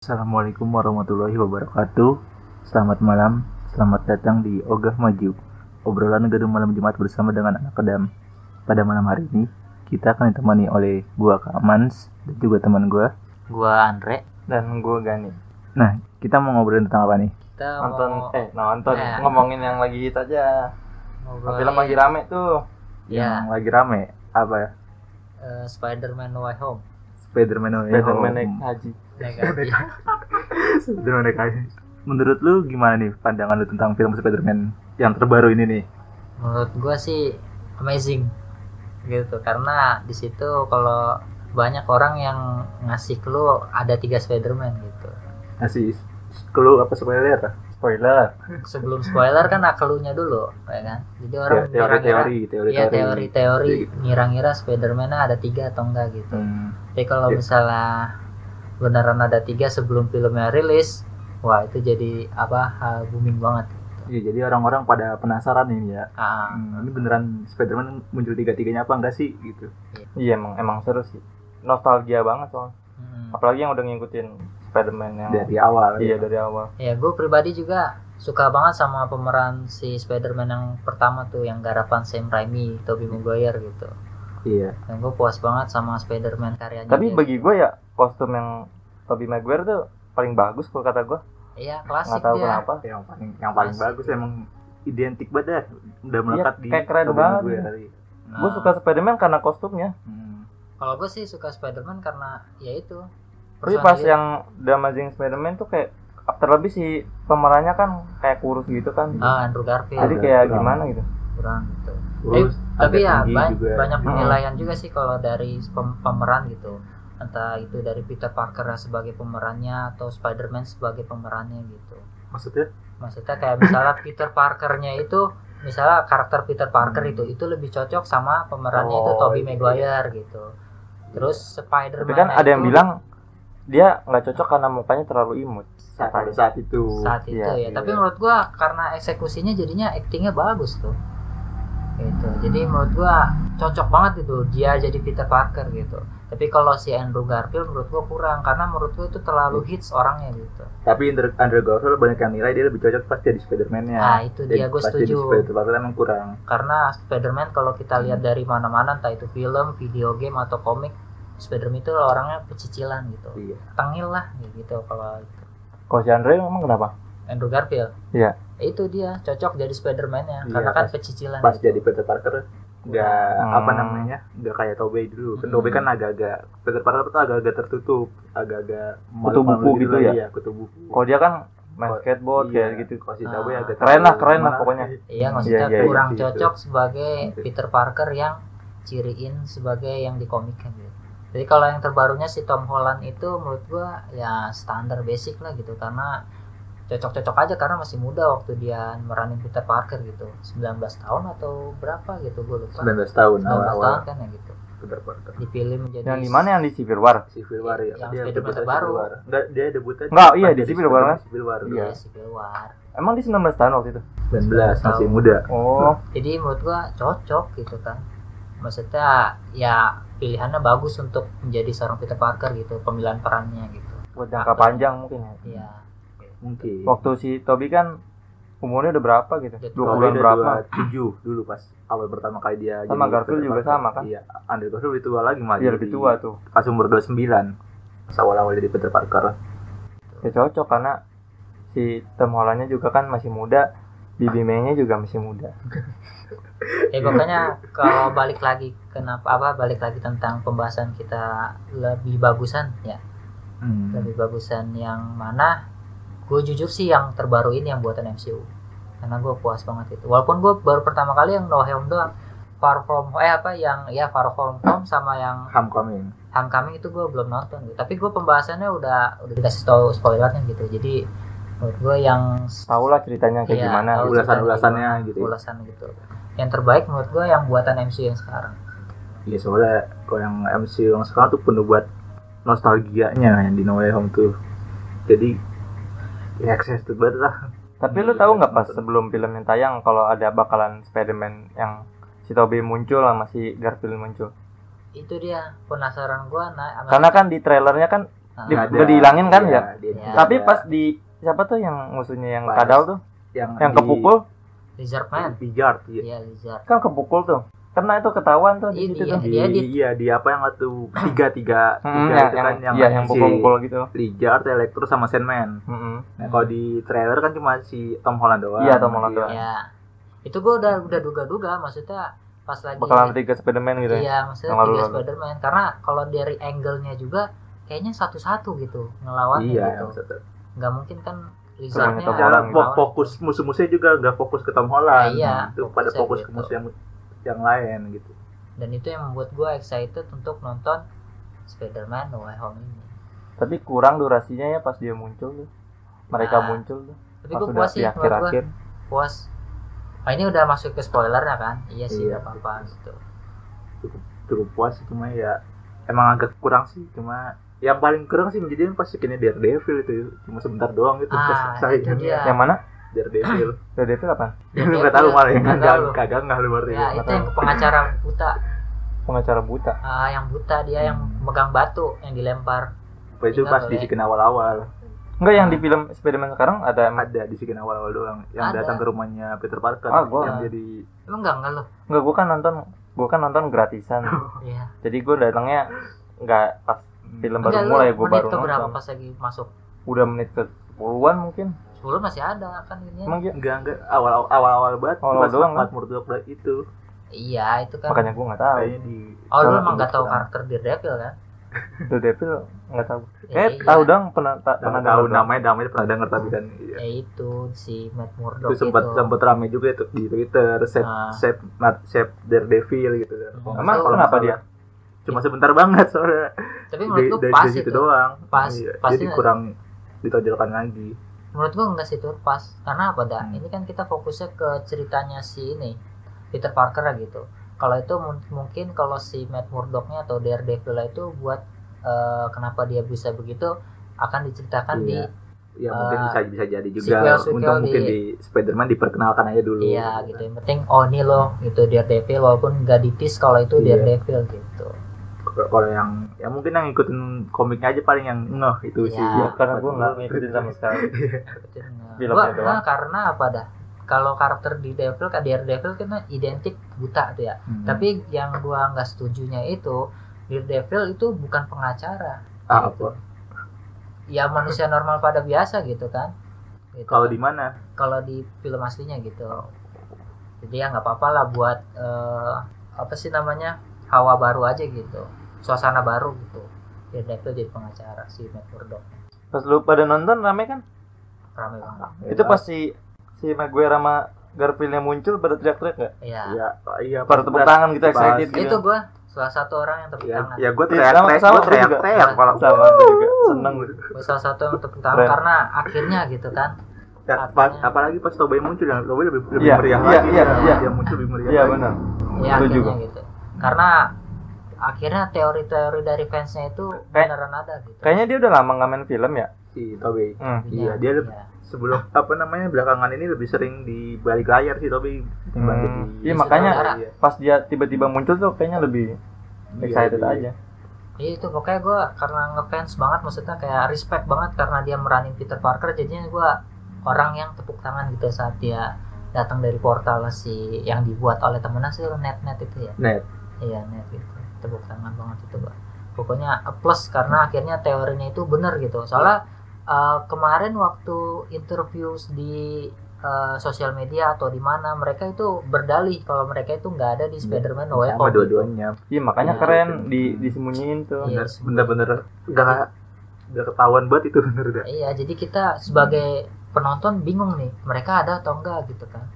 Assalamualaikum warahmatullahi wabarakatuh. Selamat malam, selamat datang di Ogah Maju. Obrolan gedung malam Jumat bersama dengan anak kedam. Pada malam hari ini, kita akan ditemani oleh gua Kak Mans dan juga teman gua. Gua Andre. dan gue Gani Nah, kita mau ngobrolin tentang apa nih? Kita nonton mau eh nonton Nah. ngomongin yang lagi hit aja ngobrolin film lagi rame tuh ya Yang lagi rame apa ya? eh, Spider-Man No Way Home. Spider-Man No Way Spiderman Home. haji Negatif. Spider-Man. Menurut lu gimana nih pandangan lu tentang film Spider-Man yang terbaru ini nih? Menurut gua sih amazing gitu karena di situ kalau banyak orang yang ngasih clue ada tiga Spider-Man gitu. Ngasih clue apa spoiler? spoiler Sebelum spoiler kan clue-nya dulu, ya kan? Jadi orang ngira-ngira- Teori-teori, teori-teori. Iya teori-teori Gitu. ngira-ngira Spider-Man ada tiga atau enggak gitu. Hmm. Tapi kalau Iya. misalnya beneran ada tiga sebelum filmnya rilis, wah itu jadi apa booming banget. Iya, jadi orang-orang pada penasaran nih ya. Ah, Hmm, ini beneran Spider-Man muncul tiga-tiganya apa enggak sih gitu. iya emang emang seru sih nostalgia banget soalnya hmm. apalagi yang udah ngikutin Spiderman yang Dari awal. iya ya. dari awal Ya gue pribadi juga suka banget sama pemeran si Spider-Man yang pertama tuh yang garapan Sam Raimi, Tobey Maguire gitu. Iya. Dan gue puas banget sama Spider-Man karyanya. tapi dia. bagi gue ya kostum yang Tobey Maguire tuh paling bagus kalau kata gue Iya nggak klasik tahu dia. kenapa Yang paling yang paling bagus emang identik banget dah. Udah melekat di kayak keren Tobey banget. Maguire tadi. Nah, gue suka Spiderman karena kostumnya Hmm. Kalau gue sih suka Spider-Man karena ya itu. tapi pas personil- yang The Amazing Spider-Man tuh kayak terlebih si pemerannya kan kayak kurus gitu kan ah, Andrew Garfield jadi kayak kurang. gimana gitu kurang gitu. Terus tapi agak ya ba- juga. banyak Hmm. penilaian juga sih kalau dari pem- pemeran gitu entah itu dari Peter Parker sebagai pemerannya atau Spider-Man sebagai pemerannya gitu Maksudnya? maksudnya kayak misalnya Peter Parkernya itu misalnya karakter Peter Parker Hmm. itu itu lebih cocok sama pemerannya itu Oh, Tobey iya. Maguire gitu terus Spider-Man tapi kan ada yang itu bilang dia nggak cocok karena mukanya terlalu imut Saat, pada saat itu. saat itu Iya, ya iya. tapi menurut gua karena eksekusinya jadinya actingnya bagus tuh gitu jadi menurut gua cocok banget itu dia jadi Peter Parker gitu tapi kalau si Andrew Garfield menurut gua kurang karena menurut gua itu terlalu hits orangnya gitu Tapi Andrew, Andrew Garfield banyak yang nilai dia lebih cocok pas jadi Spider-Man-nya. nah itu dia gue pas jadi setuju Spider-Man emang kurang. karena Spider-Man kalau kita lihat dari mana-mana entah itu film, video game atau komik Spider-Man itu orangnya pecicilan gitu Iya. tengil lah gitu kalau itu. kalau si Andre emang kenapa Andrew Garfield Iya. itu dia cocok jadi Spider-Man-nya Iya, karena kan pas- pecicilan Pas gitu. jadi Peter Parker nggak Hmm. apa namanya nggak kayak Tobey dulu kan Hmm. Tobey kan agak-agak Peter Parker tuh agak-agak tertutup agak-agak Kutu buku gitu lah, ya? iya kutu buku kalau dia kan main skateboard Iya, kayak gitu kalau si Ah. Tobey agak Keren lah, keren lah pokoknya. Iya maksudnya Iya, iya, kurang iya. cocok sebagai Gitu. Peter Parker yang ciriin sebagai yang di komiknya gitu. Jadi kalau yang terbarunya si Tom Holland itu menurut gua ya standar basic lah gitu karena cocok-cocok aja karena masih muda waktu dia meranin Peter Parker gitu 19 tahun atau berapa gitu gue lupa 19 tahun 19 awal-awal tahun kan ya gitu Peter Parker dipilih menjadi yang di mana yang di Civil War Civil War ya Yang dia debutnya War enggak dia debutnya Enggak, iya, di Civil War, kan? Civil War Iya. ya, Civil War. emang di 19 tahun waktu itu 19 masih tahun. muda oh Jadi menurut gua cocok gitu kan. Maksudnya ya pilihannya bagus untuk menjadi seorang Peter Parker gitu, pemilihan perannya gitu. buat jangka panjang mungkin ya Iya. Mungkin waktu si Toby kan umurnya udah berapa gitu dua bulan berapa 7 dulu pas awal pertama kali dia Sama jadi Garfield Peter juga Parker. sama, kan? Iya, Andrew Garfield lebih tua lagi malah. iya lebih tua tuh Pas umur 29. Pas awal-awal jadi Peter Parker. ya cocok karena si Tom Hollandnya juga kan masih muda Bibi May-nya juga masih muda Ya pokoknya kalau balik lagi kenapa apa balik lagi tentang pembahasan kita lebih bagusan ya. Hmm. Lebih bagusan yang mana? Gue jujur sih yang terbaru ini yang buatan MCU. Karena gue puas banget itu. Walaupun gue baru pertama kali yang No Home doang. Far From eh apa yang ya Far From Home sama yang Homecoming. Homecoming itu gue belum nonton gitu. Tapi gue pembahasannya udah udah dikasih tahu spoilernya gitu. Jadi menurut gue yang tahu lah ceritanya kayak Iya, gimana tahu Ulasan-ulasannya ceritanya gitu ya. ulasan gitu. Yang terbaik menurut gue yang buatan MCU yang sekarang. Iya soalnya kalau yang MCU yang sekarang tuh penuh buat nostalgianya yang di No Way Home tuh. Jadi ya excited banget lah. tapi lu tahu nggak pas sebelum film yang tayang kalau ada bakalan Spider-Man yang si Tobey muncul sama si Garfield muncul Itu dia penasaran gue nah, karena kan di trailernya kan Di- Ah, Ada. udah dihilangin kan Iya, ya? dia- Iya. Tapi ada. pas di siapa tuh yang musuhnya yang Pas kadal tuh, yang, yang di- kepukul, Lizard Man Lizard, iya. iya Lizard kan kepukul tuh. Karena itu ketahuan tuh di Iya, situ iya. tuh. di, Dia di- iya di apa yang waktu tiga tiga Hmm, tiga yang, itu yang, kan yang, iya, yang si pukul-pukul gitu. Lizard, Electro sama Sandman. Mm-mm. Nah, kalau di trailer kan cuma si Tom Holland doang. Iya, Tom Holland doang. ya itu gue udah udah duga-duga maksudnya pas lagi Bakalan tiga Spiderman gitu ya. iya maksudnya Yang tiga. Spiderman karena kalau dari angle-nya juga kayaknya satu-satu gitu ngelawannya Iya, gitu maksudnya. nggak mungkin kan Lizardnya ngelawan. fokus musuh-musuhnya juga nggak fokus ke Tom Holland. Ya, iya, itu pada fokus ke gitu. musuh yang yang lain gitu. dan itu yang membuat gue excited untuk nonton Spider-Man No Way Home ini Tapi kurang durasinya ya pas dia muncul tuh. Mereka Nah, muncul tuh. tapi Pas gue puas sih di menurut gue akhir-akhir. puas ah, ini udah masuk ke spoilernya kan iya sih Iya. apa-apa gitu Cukup cukup puas sih, cuma ya emang agak kurang sih cuma yang paling kurang sih menjadi pas skinnya Daredevil itu cuma sebentar doang gitu Ah, dia. Yang mana? Daredevil Daredevil apa? lu nggak tahu malah yang kagak tahu. kagak nggak lu berarti ya nggak itu tahu. yang pengacara buta Pengacara buta. Ah, yang buta dia yang Hmm. megang batu yang dilempar Apa itu pas di skin awal-awal Enggak yang di film Spiderman sekarang ada ada di skin awal-awal doang yang Ada. datang ke rumahnya Peter Parker Ah, gua- yang jadi emang enggak enggak loh Enggak, gua kan nonton gua kan nonton gratisan. iya Jadi gua datangnya enggak pas film baru Enggak, lu mulai gua menit baru ke berapa nonton. pas lagi masuk Udah menit ke 10-an mungkin. 10 masih ada kan ini Emang iya? enggak enggak awal awal awal banget Awal-awal pas doang, kan? Itu iya itu kan Makanya gua enggak tahu. kayaknya di oh lu emang nggak tahu karakter Daredevil kan The Devil enggak tahu. Ya, Eh, iya. tahu dong pernah ta- Tahu pernah tahu namanya namanya pernah denger tapi kan iya. ya itu si Matt Murdock itu sempat itu. sempat rame juga itu di Twitter save Ah. save Matt save Daredevil gitu kan. Hmm. Emang Kalau kenapa nggak dia? Cuma sebentar banget soalnya. tapi Dari, menurut dari, pas dari situ itu doang. Pas, Iya, pas Jadi kurang ditonjolkan lagi. Menurut gua enggak sih itu pas karena apa dah Hmm. ini kan kita fokusnya ke ceritanya si ini Peter Parker gitu kalau itu mun- mungkin kalau si Matt Murdocknya atau Daredevil itu buat eh, kenapa dia bisa begitu akan diceritakan Iya. Ya Ah, mungkin bisa bisa jadi juga sequel-sequel untuk mungkin di- di Spider-Man diperkenalkan aja dulu. di iya gitu yang penting oh ini loh gitu Daredevil walaupun nggak ditis kalau itu Iya. Daredevil gitu Kalau yang ya mungkin yang ngikutin komiknya aja paling yang ngeh itu sih. Iya. Ya, karena gua enggak ngikutin sama sekali. Filmnya Filmnya doang. nah, karena apa dah kalau karakter di Devil kan Daredevil kan identik buta tuh ya Hmm. tapi yang gua nggak setujunya itu Daredevil itu bukan pengacara ah, gitu. apa? ya manusia normal pada biasa gitu kan Gitu Kalau kan. di mana? kalau di film aslinya gitu jadi ya nggak apa-apa lah buat eh, apa sih namanya hawa baru aja gitu suasana baru gitu Daredevil jadi pengacara si Matt Murdock Pas lu pada nonton rame kan? rame banget Itu pas si si Maguire sama Garfield yang muncul pada teriak-teriak enggak? iya Iya, iya. Pada tepuk tangan gitu excited gitu. itu gua salah satu orang yang tepuk Ya, tangan ya gue Iya, teriak sama- teriak, sama gue gua teriak juga. teriak kalau sama gua juga seneng gitu. Gua salah satu yang tepuk tangan karena akhirnya gitu kan Ya, pas, apalagi pas Tobey muncul yang Tobey lebih lebih Iya, meriah iya, lagi. iya, ya. iya. Dia muncul lebih meriah Iya lagi. benar. ya gua. gitu karena akhirnya teori-teori dari fansnya itu Kayak- beneran ada gitu Kayaknya dia udah lama nggak main film ya. Si Tobey. Hmm. Iya, dia lebih sebelum apa namanya belakangan ini lebih sering di balik layar sih Tobey ketimbang Hmm. Iya makanya. Iya. pas dia tiba-tiba muncul tuh kayaknya lebih Iya, excited iya. aja. Iya itu pokoknya gue karena ngefans banget maksudnya kayak respect banget karena dia meranin Peter Parker jadinya gue orang yang tepuk tangan gitu saat dia datang dari portal si yang dibuat oleh temennya sih net net itu ya Net. iya net gitu tepuk tangan banget itu gua pokoknya plus karena akhirnya teorinya itu bener gitu soalnya eh, kemarin waktu interview di eh, sosial media atau di mana mereka itu berdalih kalau mereka itu nggak ada di Spider-Man No Way Home dua-duanya. Iya makanya Iya, keren itu. di disembunyiin tuh. Iya. Bener bener udah udah ketahuan banget itu bener udah. Iya, jadi kita sebagai penonton bingung nih, mereka ada atau enggak gitu kan.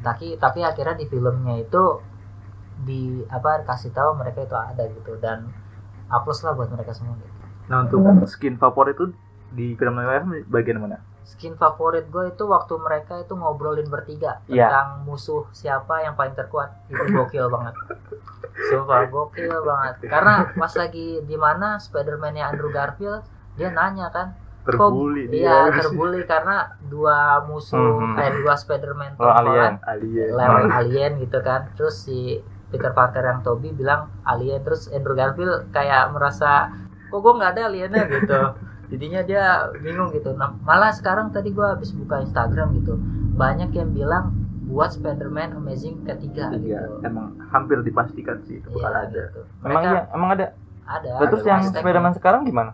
Tapi tapi akhirnya di filmnya itu di apa kasih tahu mereka itu ada gitu dan plus lah buat mereka semua gitu. Nah untuk skin favorit itu di film Home bagian mana? Skin favorit gue itu waktu mereka itu ngobrolin bertiga Iya. tentang musuh siapa yang paling terkuat. Itu gokil banget. Sumpah gokil banget. Karena pas lagi di mana Spider-Man-nya Andrew Garfield dia nanya kan Terbuli Kok, iya dia. terbully karena dua musuh Mhm. eh dua Spiderman Oh, alien. Alien. lewat alien gitu kan terus si Peter Parker yang Toby bilang alien terus Andrew Garfield kayak merasa kok gue nggak ada aliennya? gitu. Jadinya dia bingung gitu. Nah, malah sekarang tadi gua habis buka Instagram gitu. Banyak yang bilang buat Spider-Man Amazing ketiga tiga gitu. Emang hampir dipastikan sih Iya, bakal ada. gitu. Emang Mereka iya, emang ada. ada Lah, terus ada yang. Spider-Man sekarang gimana?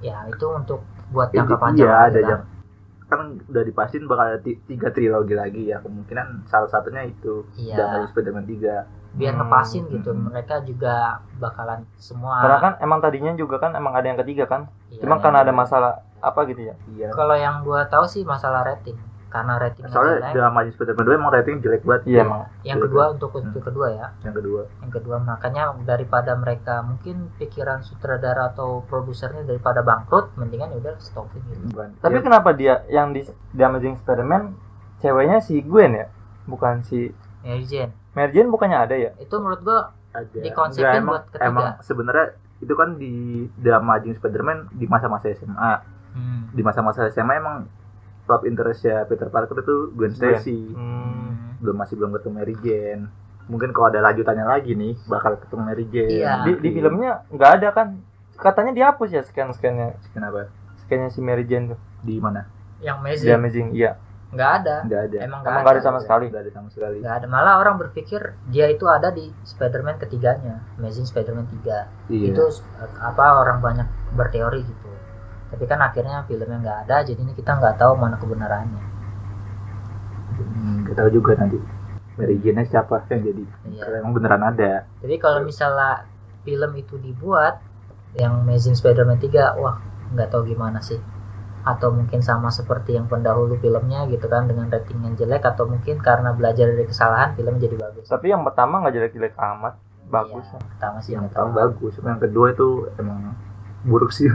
ya itu untuk buat Iya, jangka panjang iya ada yang kan udah dipastiin bakal ada ti- tiga trilogi lagi ya. Kemungkinan salah satunya itu. Iya. dan Spider-Man 3 biar Hmm. ngepasin gitu Hmm. mereka juga bakalan semua Karena kan emang tadinya juga kan emang ada yang ketiga kan. Iya, Cuma iya. karena ada masalah apa gitu ya. iya kalau yang gua tahu sih masalah rating karena ratingnya soalnya jelek dalam Amazing Spider-Man 2 emang rating jelek banget Iya emang. yang jelek kedua banget. untuk untuk kedua ya yang kedua yang kedua makanya daripada mereka mungkin pikiran sutradara atau produsernya daripada bangkrut mendingan ya udah stopin gitu bukan Tapi ya, kenapa dia yang di, di Amazing Spider-Man ceweknya si Gwen ya? Bukan si Mary Jane Mary Jane bukannya ada ya? itu menurut gua ada dikonsepin Enggak, emang, buat ketiga. emang sebenarnya itu kan di The Amazing Spider-Man di masa-masa SMA hmm. di masa-masa SMA emang top interestnya Peter Parker itu Gwen Stacy Hmm. belum masih belum ketemu Mary Jane mungkin kalau ada lanjutannya lagi nih bakal ketemu Mary Jane Iya. Di, di filmnya nggak ada kan? Katanya dihapus ya scan-scannya. kenapa Scannya si Mary Jane tuh. di mana yang Di Amazing Amazing, iya. Nggak ada. Nggak ada. Emang nggak ada ada sama sekali. nggak ada sama sekali. Nggak ada. Malah orang berpikir dia itu ada di Spider-Man ketiganya Amazing Spider-Man 3 iya. Itu apa orang banyak berteori gitu. Tapi kan akhirnya filmnya nggak ada jadinya kita nggak tahu mana kebenarannya. Hmm, nggak tahu juga nanti. Mary Jane siapa yang jadi? Iya. emang beneran ada. Jadi kalau misalnya film itu dibuat yang Amazing Spider-Man 3 wah nggak tahu gimana sih atau mungkin sama seperti yang pendahulu filmnya gitu kan dengan rating yang jelek atau mungkin karena belajar dari kesalahan film jadi bagus. Tapi yang pertama nggak jelek-jelek amat. Bagus. Iya, pertama sih yang pertama tahu. bagus. Yang kedua itu emang buruk sih.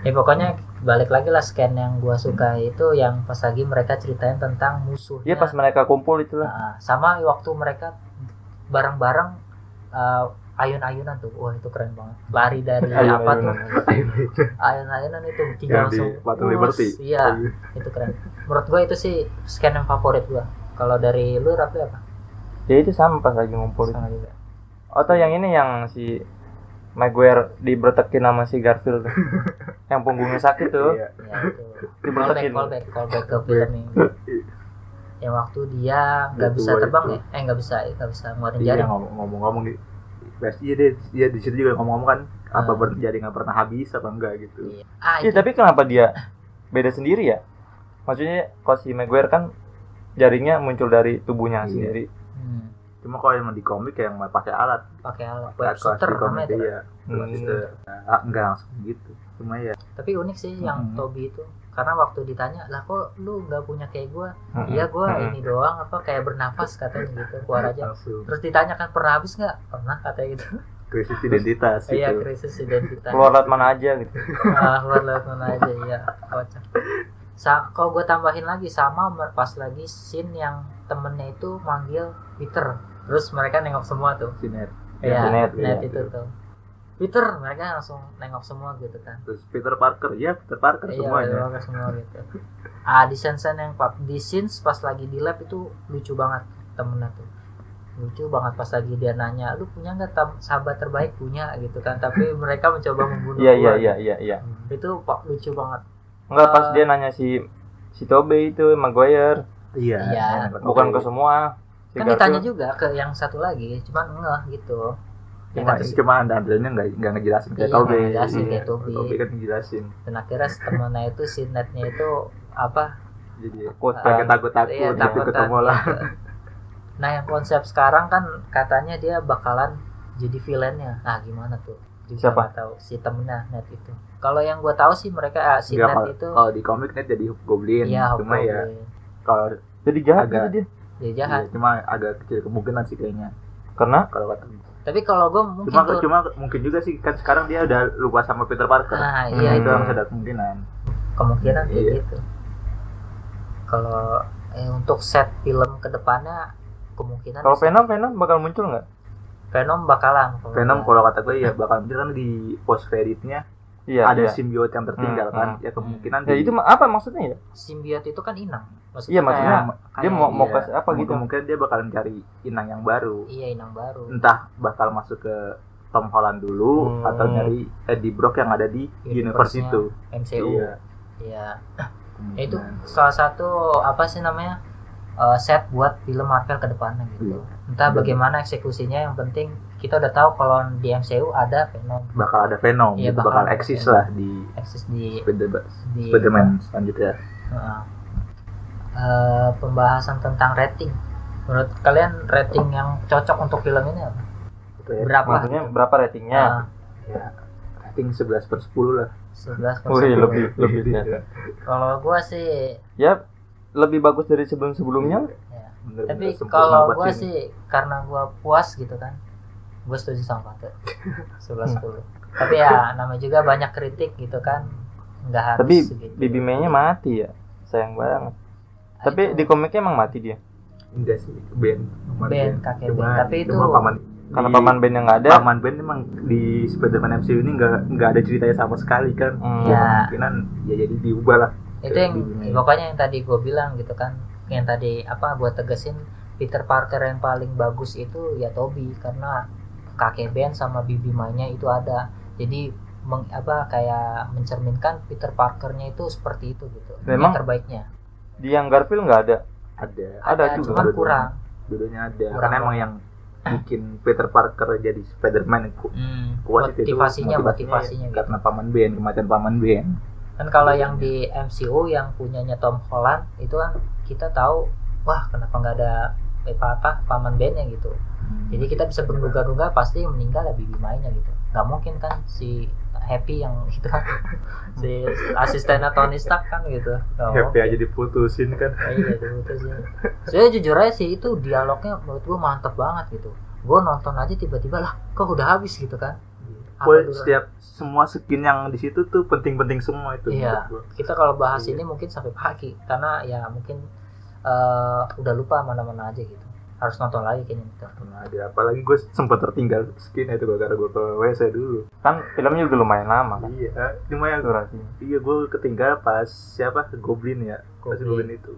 Ya pokoknya balik lagi lah scan yang gua suka itu yang pas lagi mereka ceritain tentang musuhnya. Iya pas mereka kumpul itu lah. Nah, sama waktu mereka bareng-bareng uh, ayun-ayunan tuh. Wah itu keren banget. Lari dari Ayun, apa tuh? Ayunan. ayun-ayunan itu Yang di langsung. Us, Liberty. iya itu keren. Menurut gua itu sih scan yang favorit gua. Kalau dari lu Raffi apa? Ya itu sama pas lagi ngumpul sama juga. Atau yang ini yang si Maguire dibretekin sama si Garfield yang punggungnya sakit tuh. Iya. ya itu callback callback callback ke film ini. Yang waktu dia nggak bisa terbang ya? Eh nggak bisa nggak bisa ngeluarin Iya ngomong- ngomong-ngomong iya deh, iya di situ juga ngomong-ngomong kan apa Ah. ber- jaringan pernah habis apa enggak gitu. Iya. ah Iya tapi kenapa dia beda sendiri ya? Maksudnya kalau si Maguire kan jaringnya muncul dari tubuhnya Iya. sendiri. hmm, Cuma kalau emang di komik kayak emang pakai alat, pakai alat pakai shooter di komik namanya itu iya. Hmm. Gitu. Nah, enggak langsung gitu. Cuma ya tapi unik sih yang Mm-mm. Toby itu karena waktu ditanya lah kok lu nggak punya kayak gua Mm-mm. iya gua Mm-mm. ini doang apa kayak bernafas katanya gitu keluar aja langsung terus ditanyakan pernah habis nggak pernah katanya gitu krisis identitas iya gitu. krisis identitas Keluar lewat mana aja gitu. ah, keluar lewat mana aja iya kocak Sa kalau gue tambahin lagi sama pas lagi scene yang temennya itu manggil Peter terus mereka nengok semua tuh Sinet. Iya, Net, net iya. itu tuh Peter mereka langsung nengok semua gitu kan Terus Peter Parker, ya Peter Parker iya semuanya. mereka semua gitu ah di scene scene yang pap di scenes pas lagi di lab itu lucu banget temennya tuh lucu banget pas lagi dia nanya lu punya nggak sahabat terbaik punya gitu kan tapi mereka mencoba membunuh Iya iya gua. iya iya iya. itu pak lucu banget Enggak pas Eh. dia nanya si si Toby itu Maguire Iya. Iya. bukan ke semua. Si kan Garfield- ditanya juga ke yang satu lagi cuman enggak gitu Cuma, kata- cuma anda andalnya nggak nggak ngejelasin kayak Iya, Toby. nggak ngejelasin kayak Toby. Toby kan ngejelasin. dan akhirnya temennya itu si netnya itu apa Jadi Takut kan. agak takut-takut iya takut ketemu lah. nah yang konsep sekarang kan katanya dia bakalan jadi villainnya nah gimana tuh juga Siapa? tahu si temennya net itu kalau yang gue tahu sih mereka ah, si Nggak, net kalau, itu kalau di komik net jadi Goblin. iya cuma ya Hobgoblin. kalau Jadi jahat Agak- gitu dia. dia jahat iya, cuma agak kecil kemungkinan sih kayaknya. Karena Kalau kata tapi kalau gue mungkin cuma tuh- cuma mungkin juga sih kan sekarang dia udah lupa sama Peter Parker. nah Hmm. iya itu itu masih ada kemungkinan. kemungkinan kayak Iya. gitu kalau eh, untuk set film ke depannya kemungkinan kalau Venom Venom bakal muncul nggak? Venom bakalan Venom kalau kata gue ya bakal mungkin kan di post creditnya Iya. ada iya. simbiot yang tertinggal Hmm, kan. hmm. Ya kemungkinan Ya di- itu apa maksudnya ya? simbiot itu kan inang Iya, maksudnya kayak- dia kayak- mau- mau Iya, kasih apa gitu? Kemungkinan dia bakalan cari inang yang baru. iya inang baru Entah bakal masuk ke Tom Holland dulu Hmm. atau nyari Eddie Brock yang ada di universe Universe-nya itu MCU iya Iya. Ya, itu salah satu apa sih namanya uh, set buat film Marvel ke depannya gitu. Iya. Entah Dan- bagaimana eksekusinya yang penting kita udah tahu kalau di MCU ada Venom bakal ada Venom Iya, gitu, bakal eksis Venom. lah di eksis di Spider- di Spider-Man selanjutnya Heeh. Eh, pembahasan tentang rating. Menurut kalian rating yang cocok untuk film ini apa? Itu ya. Berapa? Maksudnya berapa ratingnya? Ah, ya rating 11 per 10 lah 11 per Wih, 10. lebih lebih. Iya. Kalau gua sih Ya lebih bagus dari sebelum-sebelumnya. ya. Tapi kalau gua sih. sih karena gua puas gitu kan gue setuju sama Fatih 11 10 tapi ya namanya juga banyak kritik gitu kan nggak harus Tapi segitu. Bibi May-nya mati ya. Sayang banget. Ah, Tapi di komiknya emang mati dia. enggak sih Ben Paman Ben, kakek Ben. Tapi itu- cuma paman Karena di- paman Ben yang nggak ada. paman Ben emang di Spider-Man MCU ini nggak nggak ada ceritanya sama sekali kan Hmm. Ya. kemungkinan ya jadi diubah lah itu yang pokoknya yang tadi gue bilang gitu kan yang tadi apa buat tegesin Peter Parker yang paling bagus itu ya Toby karena kakek Ben sama Bibi May-nya itu ada. Jadi meng, apa kayak mencerminkan Peter Parkernya itu seperti itu gitu. Memang- yang terbaiknya. Di yang Garfield nggak ada. ada. Ada ada, juga. cuman kurang. Dua-duanya ada. Kurang karena emang yang bikin Peter Parker jadi Spider-Man ku- Hmm, kuat itu motivasinya motivasinya motivasinya gitu. karena paman Ben kematian paman Ben. Kan kalau yang di MCU yang punyanya Tom Holland itu kan kita tahu wah kenapa nggak ada eh, apa apa paman Ben-nya? gitu jadi kita bisa menduga-duga pasti yang meninggal ya bibi mainnya gitu. Nggak mungkin kan si Happy yang itu kan. Si asistennya Tony Stark kan gitu. Nggak happy mungkin. aja diputusin kan. Iya itu sih saya jujur aja sih itu dialognya menurut gua mantep banget gitu. Gua nonton aja tiba-tiba lah kok udah habis? gitu kan. Dulu? setiap semua skin yang di situ tuh penting-penting semua itu Iya. kita kalau bahas Iya. ini mungkin sampai pagi karena ya mungkin eh, udah lupa mana-mana aja gitu harus nonton lagi kayaknya gitu. Pernah ada apalagi gue sempat tertinggal skin itu gara-gara gue ke WC dulu. Kan filmnya juga lumayan lama kan? Iya cuma yang durasinya. iya gue ketinggal pas siapa? Goblin ya? Pas Goblin. Goblin itu.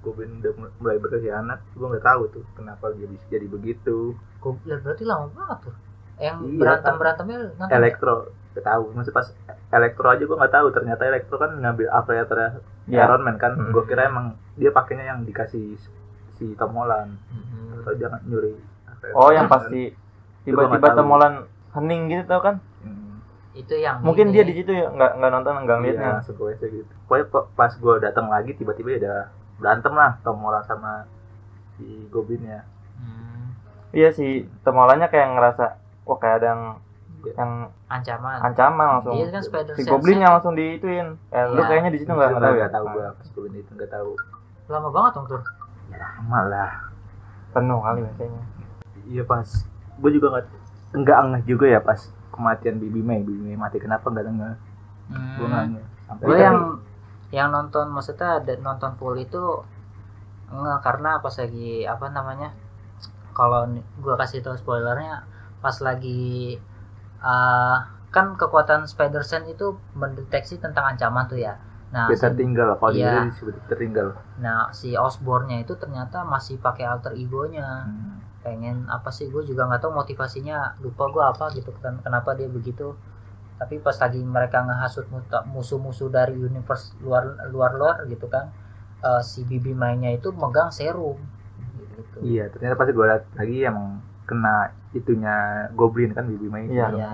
Goblin udah mul- mulai berkhianat. Gue nggak tahu tuh kenapa dia bisa jadi begitu. Gua lihat berarti lama banget tuh. Yang Iya, berantem berantemnya nonton Elektro gak tahu. Masih pas Elektro aja gue nggak tahu. Ternyata Elektro kan ngambil avatar Iya. Iron Man kan. Hmm. gue kira emang dia pakainya yang dikasih si Tom Holland. Mhm. Atau jangan nyuri Oh yang pas pasti gua tiba-tiba temolan hening gitu tau kan? Hmm. itu yang Mungkin ini. dia di situ ya nggak nggak nonton nggak Iya, ngeliatnya. gue aja gitu. Pokoknya kok pas gue datang lagi tiba-tiba ya udah berantem lah Tom Holland sama si Goblin ya. Hmm, Iya sih temolannya kayak ngerasa wah kayak ada yang yang ancaman ancaman langsung. Iya kan Spider si Sense-nya Goblinnya langsung diituin. Eh, lu Iya. kayaknya di situ nggak tahu ya? Nggak tahu gue pas Goblin itu nggak tahu. lama banget dong tuh Lama lah. Penuh kali biasanya. Iya pas gue juga nggak nggak ngeh juga ya pas kematian Bibi May. Bibi May mati kenapa nggak ngeh? Gue nggak. Sampai gue yang yang nonton maksudnya ada nonton full itu enggak karena pas lagi apa namanya kalau gue kasih tahu spoilernya pas lagi eh, kan kekuatan Spider Sense itu mendeteksi tentang ancaman tuh ya nah bisa si, tinggal kalau Iya. dia disebut tertinggal. nah si Osborne-nya itu ternyata masih pakai alter egonya Hmm. pengen apa sih gue juga nggak tahu motivasinya lupa gue apa gitu kan kenapa dia begitu tapi pas lagi mereka ngehasut musuh-musuh dari universe luar luar luar gitu kan eh, si Bibi mainnya itu megang serum gitu Iya ternyata pasti gue liat lagi emang kena itunya Goblin kan Bibi May. Iya. Iya.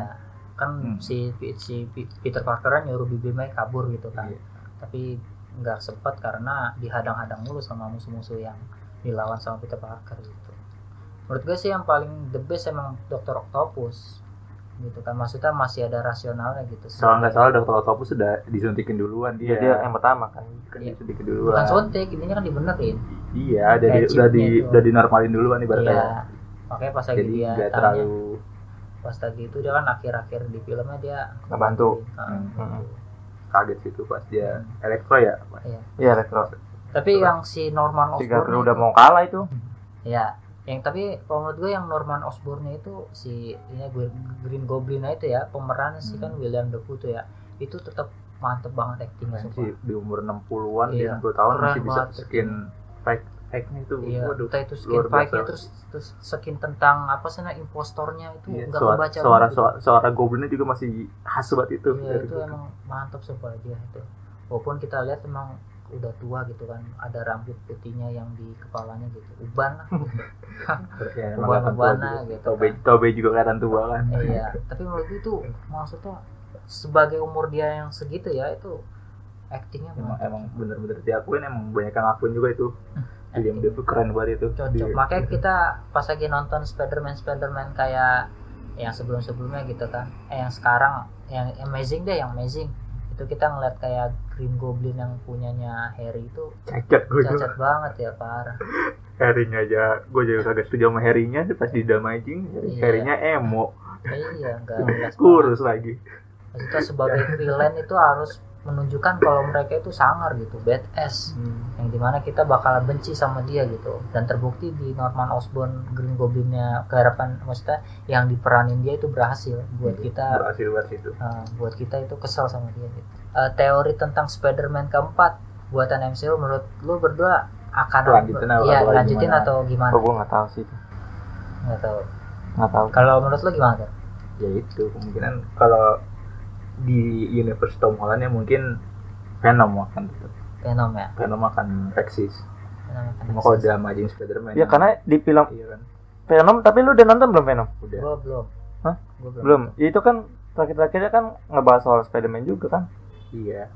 kan Hmm. si si Peter Parker kan nyuruh Bibi May kabur gitu kan Iya. Tapi nggak sempat karena dihadang-hadang mulu sama musuh-musuh yang dilawan sama Peter Parker gitu menurut gue sih yang paling the best emang Dr. Octopus gitu kan maksudnya masih ada rasionalnya gitu Kalau nggak salah Dr. Octopus sudah disuntikin duluan Dia, dia yang pertama kan. kan Iya. disuntikin bukan duluan. suntik ini kan dibenerin Iya, udah di, Kayak udah di udah dinormalin duluan ibaratnya. iya makanya pas lagi Jadi dia tanya terlalu pas lagi itu dia kan akhir-akhir di filmnya dia Ngebantu. Heeh. Hmm. Hmm. Kaget situ pas dia elektro ya. Iya retro. tapi yang si Norman Osborn udah mau kalah itu. Ya, yang tapi kalau menurut gue yang Norman Osborn itu si ini Green Green Goblin itu ya pemerannya sih kan Hmm. William Dafoe tuh ya itu tetap mantep banget actingnya Kan sih di umur 60-an, Iya. di 60 tahun Keren masih bisa banget. skin fake Act-nya itu iya waduh entah itu skin biasa. fight-nya terus terus skin tentang apa sih nah impostornya itu Iya, nggak suara, kebaca suara, gitu. suara, suara goblinnya juga masih khas banget itu Iya itu gitu. emang mantap sumpah dia itu. Walaupun kita lihat emang udah tua gitu kan, ada rambut putihnya yang di kepalanya gitu, uban lah. Ya, Ubah-ubahnya juga. gitu Tobe, kan. Tobe juga kelihatan tua kan iya, tapi menurut itu maksudnya sebagai umur dia yang segitu ya itu actingnya emang emang bener-bener diakuin emang banyak yang ngakuin juga itu Acting dia keren banget itu cocok. Di- Makanya kita pas lagi nonton Spider-Man Spider-Man kayak yang sebelum-sebelumnya gitu kan. Eh yang sekarang yang amazing deh, yang amazing. Itu kita ngeliat kayak Green Goblin yang punyanya Harry itu cacat gue juga cacat banget ya parah. Harry-nya aja gue juga kagak setuju sama Harry-nya pas di damaging Iya. Harry-nya emo iya, enggak kurus lagi Maksudnya sebagai villain itu harus menunjukkan kalau mereka itu sangar gitu, badass. Yang di mana kita bakalan benci sama dia gitu. Dan terbukti di Norman Osborn Green Goblinnya keharapan maksudnya yang diperanin dia itu berhasil buat kita berhasil banget itu uh, buat kita itu kesel sama dia gitu. Uh, teori tentang Spider-Man keempat buatan MCU menurut lu berdua akan Lanjutin? Iya, Atau lanjutin gimana? atau gimana? oh gue nggak tahu sih Nggak tahu. nggak tahu Kalau menurut lu gimana? Ya itu kemungkinan kalau di universe Tom Holland ya mungkin Venom akan tetap Venom ya. Venom akan eksis Venom akan cuma kalau Amazing Spider-Man ya karena di film iya kan Venom tapi lu udah nonton belum Venom udah Gua belum. Hah? Gua belum. belum itu kan terakhir-terakhirnya kan ngebahas soal Spider-Man juga kan iya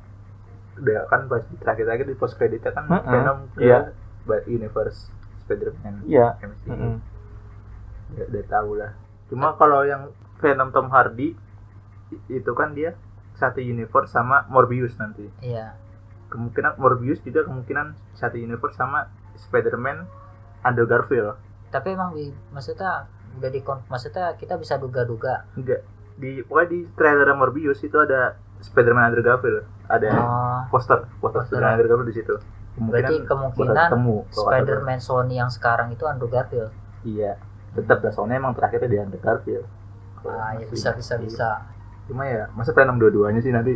udah kan pas terakhir-terakhir di post creditnya kan Mm-mm. Venom ke Iya. ba- universe Spider-Man iya MCU Mm-mm. ya, udah tahu lah cuma kalau yang Venom Tom Hardy itu kan dia satu universe sama Morbius nanti Iya. kemungkinan Morbius juga kemungkinan satu universe sama Spider-Man Andrew Garfield Tapi emang di maksudnya udah di maksudnya kita bisa duga-duga. enggak di pokoknya di trailer Morbius itu ada Spider-Man Andrew Garfield ada Oh, poster poster Poster. Spider-Man Andrew Garfield di situ berarti bakal kemungkinan ketemu. Spider-Man Sony yang sekarang itu Andrew Garfield. iya tetap lah soalnya emang terakhirnya di Andrew Garfield Ah, ya bisa bisa bisa. Cuma ya masa Venom dua-duanya sih nanti?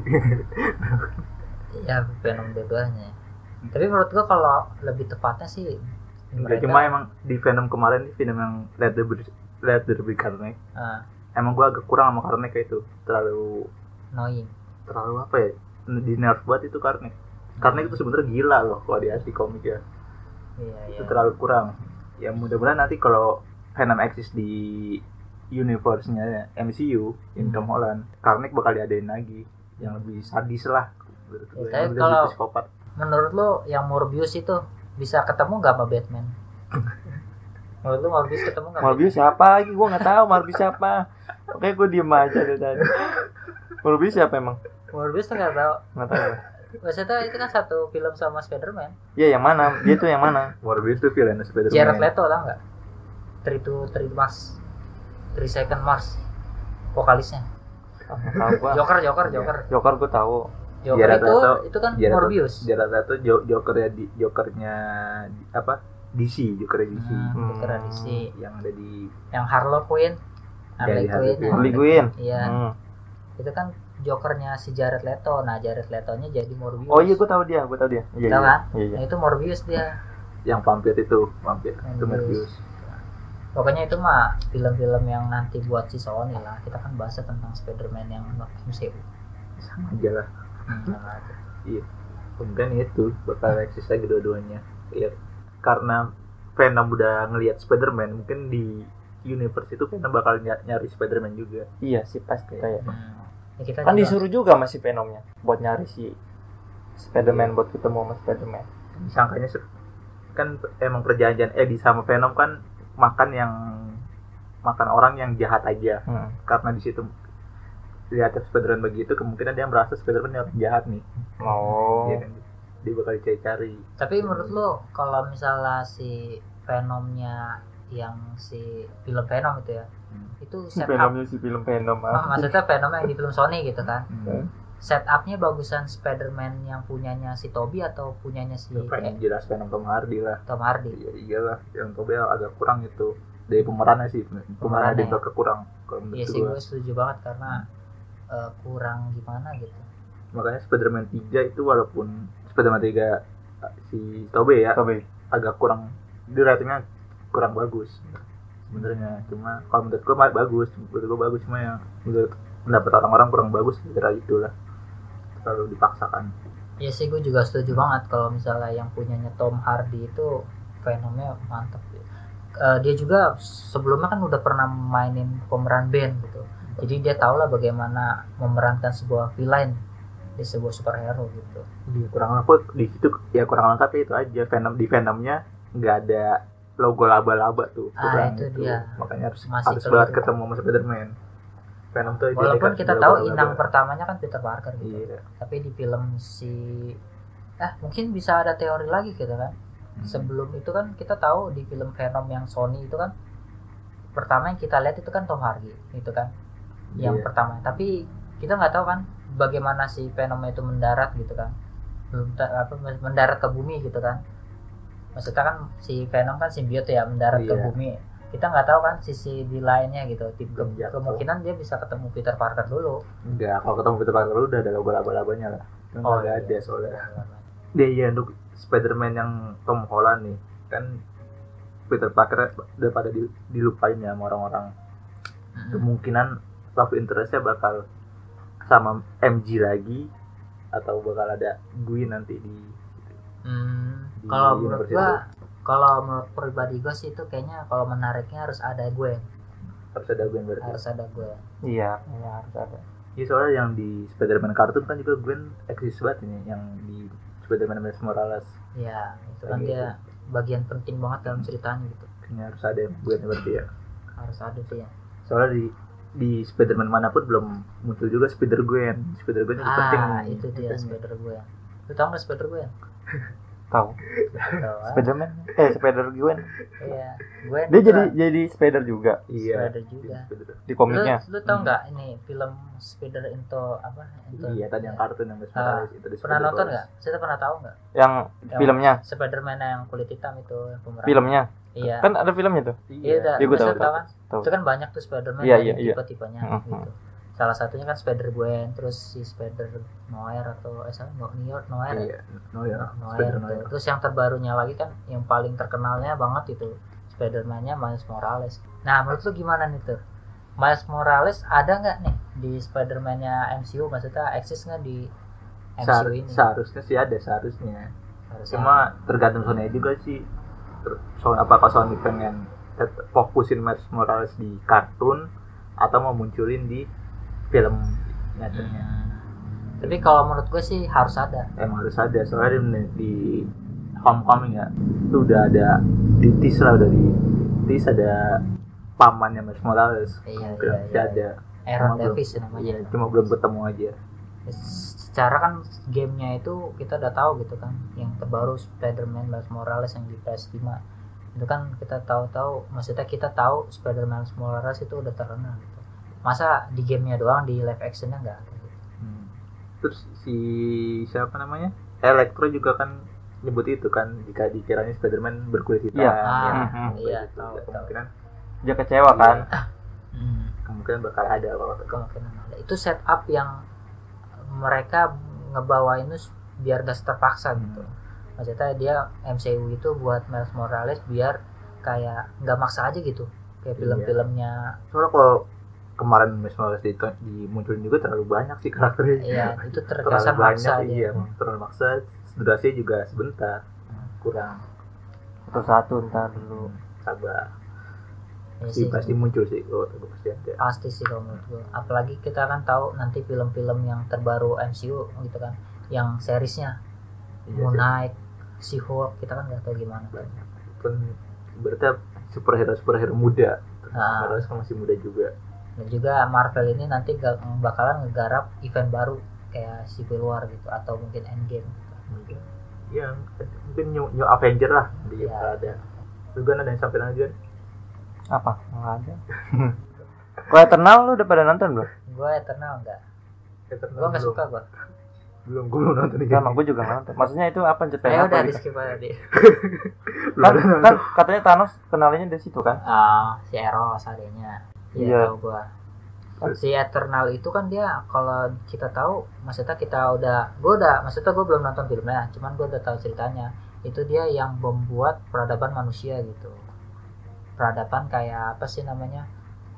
Iya, Venom dua-duanya. Tapi menurut gua kalau lebih tepatnya sih Enggak, mereka- cuma emang di Venom kemarin di film yang Let the Be Let the Be Carnage. Ah, emang gua agak kurang sama Carnage kayak itu. Terlalu annoying. terlalu apa ya? Di nerf banget itu Carnage. Carnage itu sebenarnya gila loh kalau di asli komik ya. Iya, iya. itu terlalu kurang. Ya mudah-mudahan nanti kalau Venom eksis di universe-nya MCU in Hmm. Tom Holland Carnage bakal diadain lagi yang lebih sadis lah menurut Ya, lebih kalau- psikopat Menurut lo yang Morbius itu bisa ketemu nggak sama Batman? menurut lo Morbius ketemu nggak? sama Morbius siapa lagi gue nggak tahu Morbius siapa oke gue diem aja dari tadi Morbius siapa emang Batman? Morbius tuh nggak tahu. nggak tahu gue. Maksudnya itu kan satu film sama Spider-Man. Iya yang mana dia tuh yang mana Morbius tuh villain Spider-Man Jared Leto tau nggak? Three to Three Second Mars, vokalisnya. Joker, Joker, Joker. Joker gue tahu Joker Jared itu itu kan Jared Morbius. Jared Leto jo- jokernya di jokernya di- apa DC jokernya DC Nah, Hmm. Joker DC. yang ada di Yang Harley Quinn, Harley di Harley Quinn. Harley Quinn Iya, Hmm. itu kan Jokernya si Jared Leto. Nah, Jared Letonya jadi Morbius. oh iya gue tahu dia gue tahu dia iya Tahu iya kan? iya, iya. Nah, itu Morbius dia. yang vampir itu vampir itu Morbius. Pokoknya itu mah film-film yang nanti buat si Sony lah. Kita kan bahas tentang Spider-Man yang MCU. sama aja lah. Hmm, sama aja. kemudian itu bakal eksis lagi dua-duanya. Ya karena Venom udah ngelihat Spider-Man mungkin di universe itu Venom bakal ny- nyari Spider-Man juga. Iya sih pasti kayak Hmm. Ya, kita kan juga- disuruh juga masih Venomnya buat nyari si Spiderman buat ketemu sama Spiderman. Disangkanya se- kan emang perjanjian Eddie sama Venom kan makan yang makan orang yang jahat aja hmm. karena di situ lihat Spider-Man begitu kemungkinan dia merasa Spider-Man yang jahat nih oh Iya kan? dia bakal dicari-cari Tapi menurut lo kalau misalnya si Venomnya yang si film Venom itu ya, Hmm. itu setup Venomnya si film Venom Oh, ah. maksudnya Venom yang di film Sony gitu kan. Hmm. Setupnya bagusan Spider-Man yang punyanya si Toby atau punyanya si Ya, pengen eh, jelas Venom Tom Hardy lah. Tom Hardy. iya iyalah yang Tobe agak kurang itu. Dari pemerannya sih pemerannya. Dia agak kurang Iya sih gue setuju banget karena eh, kurang gimana gitu. makanya Spider-Man 3 itu walaupun Spider-Man 3 si Tobe ya Tobe agak kurang dia ratingnya kurang bagus. Sebenarnya cuma kalau menurut gue bagus. Menurut gue bagus cuma yang menurut pendapat orang-orang kurang bagus kira itulah terlalu dipaksakan. Ya sih gue juga setuju banget kalau misalnya yang punyanya Tom Hardy itu Venomnya mantep. Eh, dia juga sebelumnya kan udah pernah mainin pemeran band gitu. Jadi dia tahu lah bagaimana memerankan sebuah villain di sebuah superhero gitu. Iya, kurang lengkap di situ ya kurang lengkap ya itu aja. Venom di Venomnya nggak ada logo laba-laba tuh Ah, kurang itu dia. makanya harus Masih harus banget ketemu sama Spiderman Venom tuh walaupun kita tahu inang pertamanya kan Peter Parker gitu. Iya. Tapi di film si eh mungkin bisa ada teori lagi gitu kan. Hmm. sebelum itu kan kita tahu di film Venom yang Sony itu kan pertama yang kita lihat itu kan Tom Hardy itu kan yang Iya. pertama. Tapi kita nggak tahu kan bagaimana si Venom itu mendarat gitu kan. Belum apa mendarat ke bumi gitu kan. Maksudnya kan si Venom kan simbiot ya mendarat ke Iya. bumi kita nggak tahu kan sisi di lainnya gitu. Tim- jatuh. kemungkinan dia bisa ketemu Peter Parker dulu. Enggak kalau ketemu Peter Parker udah ada logo laba-labanya lah. Iya. Cuma nggak ada soalnya. Dia iya untuk Spider-Man yang Tom Holland nih. Kan Peter Parker udah pada di- dilupain ya sama orang-orang. Kemungkinan love interestnya bakal sama MG lagi atau bakal ada Gwen nanti di Hmm, Di kalau menurut gua, kalau menurut pribadi gua sih itu kayaknya kalau menariknya harus ada gue, harus ada Gwen berarti harus ada gue. iya kayaknya harus ada Iya soalnya yang di Spider-Man kartun kan juga Gwen eksis banget ini yang di Spider-Man Miles Morales Ya, itu kan Kayak dia bagian penting banget dalam ceritanya gitu. kayaknya harus ada yang Gwen berarti ya Harus ada sih ya. soalnya di di Spider-Man mana pun belum muncul juga Spider Gwen Spider Gwen juga penting Ah, itu dia. Spider gue. Lu tau nggak Spider gue? tahu ah? Spiderman eh Spider Gwen Iya, gue. dia jadi jadi Spider juga iya Spider juga. Spider. di komiknya Lu, lu tau nggak ini film Spider into apa? Into, iya tadi yang kartun yang Ah, Morales itu di Pernah nonton nggak? Saya pernah tahu nggak? yang Yang filmnya Spider-Man yang kulit hitam itu yang pemeran. filmnya Iya. kan ada filmnya tuh Iya. Iya, gua tahu, tahu. kan? Tahu. Itu kan banyak tuh Spider-Man Iya, iya, iya. tipe-tipenya Mhm. gitu. Salah satunya kan Spider Gwen, terus si Spider Noir atau eh no, New York Noir. ya? iya no ya Noir Spider tuh. Noir Terus yang terbarunya lagi kan yang paling terkenalnya banget itu Spider-Man-nya Miles Morales. Nah, menurut lu gimana nih tuh? Miles Morales ada nggak nih di Spider-Man-nya MCU? Maksudnya eksis nggak di MCU ini? seharusnya sih ada seharusnya Harusnya. cuma tergantung Sony juga sih Sony apakah Sony pengen fokusin Miles Morales di kartun atau mau munculin di film nyatanya Hmm. Tapi kalau menurut gue sih harus ada. emang harus ada soalnya di, di Homecoming ya itu udah ada di tease lah udah di tease ada pamannya Miles Morales Iya, iya, iya. ada Aaron Cuma belum- Davis namanya. iya, cuma belum ketemu aja secara kan gamenya itu kita udah tahu gitu kan yang terbaru Spider-Man Miles Morales yang di PS5 itu kan kita tahu-tahu maksudnya kita tahu Spider-Man Miles Morales itu udah terkenal gitu masa di gamenya doang di live actionnya nggak ada. Hmm. terus si siapa namanya Electro juga kan nyebut itu kan jika dikiranya Spider-Man berkulit hitam Iya. ya, Ah, kayak iya, gitu. tahu, tahu. kemungkinan dia kecewa kan Hmm, kemungkinan bakal ada kalau kemungkinan ada itu setup yang mereka ngebawa itu biar gak terpaksa gitu maksudnya dia MCU itu buat Miles Morales biar kayak nggak maksa aja gitu kayak Iya. film-filmnya soalnya kalau kemarin Morales di, dimunculin juga terlalu banyak sih karakternya. Iya, itu terlalu banyak iya terlalu maksa. Durasinya juga sebentar. Kurang. Satu-satu ntar dulu. Sabar. Iya sih sih, pasti muncul sih kalau pasti ada pasti sih kalau menurut gue. Apalagi kita kan tahu nanti film-film yang terbaru MCU gitu kan, yang seriesnya. Iya Moon. Knight, She-Hulk, kita kan nggak tahu gimana. banyak. Pun berarti superhero superhero muda Nah, kan masih muda juga dan juga Marvel ini nanti bakalan ngegarap event baru kayak Civil War gitu atau mungkin Endgame. Gitu. mungkin ya mungkin new, new Avenger lah di Iya. ada lu kan ada yang sampai lagi apa nggak ada kalau Eternal lu udah pada nonton belum Gue Eternal enggak, gue nggak suka gue. belum gue belum nonton nih sama gue juga nggak nonton maksudnya itu apa cerita Ya udah di gitu? skip aja deh. kan, kan katanya Thanos kenalnya dari situ kan Ah, si Eros adanya. Iya, tahu gua. Si Eternal itu kan dia kalau kita tahu maksudnya kita udah gua udah maksudnya gua belum nonton filmnya, cuman gua udah tahu ceritanya. itu dia yang membuat peradaban manusia gitu. Peradaban kayak apa sih namanya?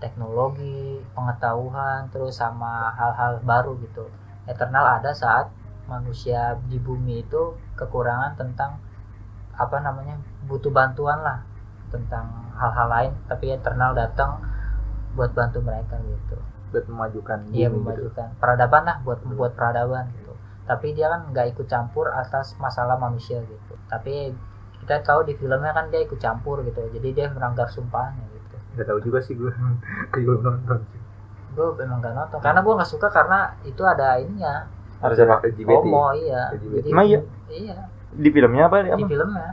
Teknologi pengetahuan terus sama hal-hal baru gitu. Eternal ada saat manusia di bumi itu kekurangan tentang apa namanya? Butuh bantuan lah tentang hal-hal lain tapi eternal datang buat bantu mereka gitu buat memajukan Iya gitu. memajukan peradaban lah buat membuat peradaban gitu. Tapi dia kan nggak ikut campur atas masalah manusia gitu. Tapi kita tahu di filmnya kan dia ikut campur gitu. Jadi dia melanggar sumpahnya gitu. nggak tahu juga sih gue kayak belum nonton sih Gue emang gak nonton karena gue nggak suka karena itu ada ininya Ada siapa? LGBT homo iya. LGBT. Jadi Emang iya? Iya Di filmnya apa? di apa? filmnya.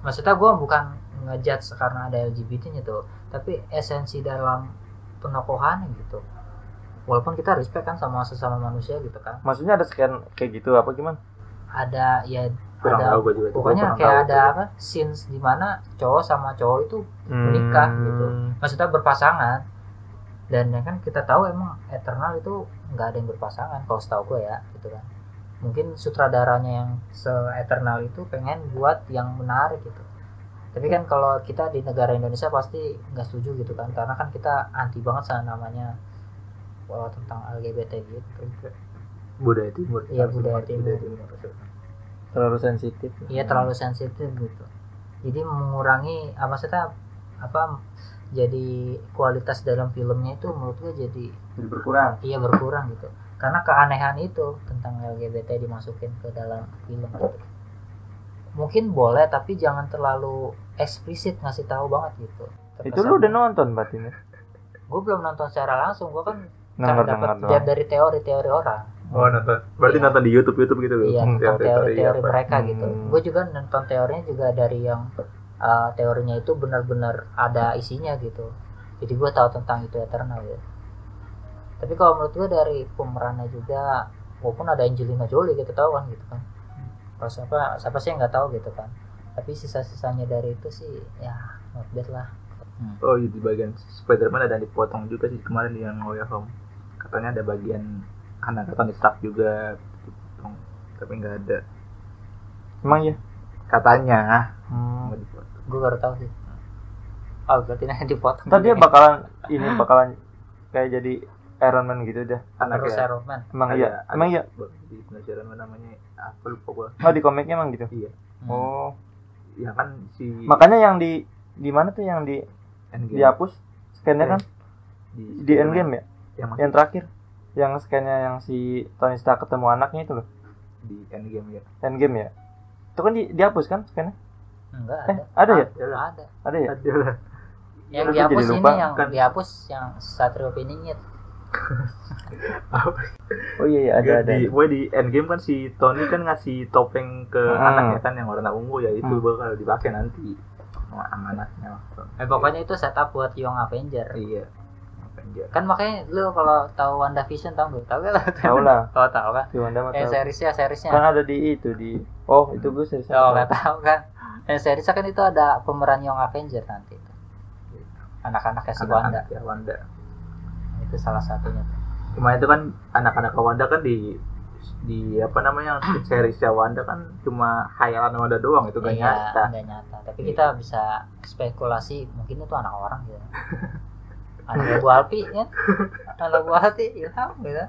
Maksudnya gue bukan ngejudge karena ada LGBT-nya tuh, tapi esensi dalam penokohannya gitu. Walaupun kita respect kan sama sesama manusia gitu kan. Maksudnya ada sekian kayak gitu apa gimana? ada ya kurang ada tahu gue juga pokoknya kurang kayak tahu ada apa scenes di mana cowok sama cowok itu Menikah, gitu. Hmm. maksudnya berpasangan dan ya kan kita tahu emang eternal itu nggak ada yang berpasangan kalau setahu gue ya gitu kan mungkin sutradaranya yang se eternal itu pengen buat yang menarik gitu tapi kan kalau kita di negara Indonesia pasti nggak setuju gitu kan karena kan kita anti banget sama namanya oh, tentang LGBT gitu budaya timur Iya, budaya dimulai timur. Terlalu sensitif. Iya terlalu sensitif gitu. Jadi mengurangi apa maksudnya apa jadi kualitas dalam filmnya itu menurut gue jadi Jadi berkurang. iya berkurang gitu. Karena keanehan itu tentang LGBT dimasukin ke dalam film gitu. Mungkin boleh tapi jangan terlalu eksplisit ngasih tahu banget gitu. Itu lu udah nonton berarti nih? Gue belum nonton secara langsung, gue kan Denger dapat dari teori-teori orang. oh nonton berarti Iya. nonton di YouTube YouTube gitu loh Iya, Hmm, tentang teori-teori mereka gitu. Hmm. Gue juga nonton teorinya juga dari yang uh, teorinya itu benar-benar ada isinya gitu. Jadi gue tahu tentang itu eternal ya. Tapi kalau menurut gue dari pemerannya juga, walaupun ada Angelina Jolie gitu tahu kan gitu kan. Kalau siapa siapa sih yang nggak tahu gitu kan. Tapi sisa-sisanya dari itu sih ya not bad lah. oh iya, di bagian Spider-Man ada yang dipotong juga sih kemarin yang No Way Home katanya ada bagian anak Tony Stark juga dipotong tapi nggak ada Emang iya? katanya Hmm. Gue baru tahu sih. Oh berarti nanti dipotong. Ntar dia bakalan ini bakalan kayak jadi Iron Man gitu dah. anak ya Iron Man. Emang Ada- iya? ada Emang iya? di penasaran namanya apa lupa gua Oh di komiknya emang gitu. iya Hmm. Oh. ya kan si Makanya yang di di mana tuh yang di Endgame. dihapus scan-nya kan di, di Endgame ya? yang Yang terakhir yang scan-nya yang si Tony Stark ketemu anaknya itu loh. di Endgame ya Endgame ya. Itu kan di, dihapus kan scan-nya? Enggak Eh, ada. ada ya? ada Ada. Ada ya? ada Yang Aku dihapus ini yang Kan- dihapus yang Satrio Piningit. Oh iya, iya ada Ada, ada. di, pokoknya di Endgame kan si Tony kan ngasih topeng ke Hmm. anaknya kan yang warna ungu ya itu Hmm. bakal dipakai nanti sama anaknya Eh pokoknya itu setup buat Young Avenger. iya Avenger Kan makanya lu kalau tahu WandaVision tahu nggak? Tahu lah? Tahu lah. Oh tahu kan? Si Wanda mah Eh tahu. seriesnya seriesnya. Kan ada di itu di Oh, itu gue serius. Oh nggak tahu kan? Eh seriesnya kan itu ada pemeran Young Avenger nanti. Anak-anaknya si Wanda. anak ya Wanda Itu salah satunya. cuma itu kan anak-anak Wanda kan di di apa namanya seriesnya Wanda kan cuma hayalan Wanda doang itu gak Iya, nyata nggak nyata. Tapi kita bisa spekulasi mungkin itu anak orang gitu. anak Bu Alpi ya. Anak Bu Alpi Ilham gitu.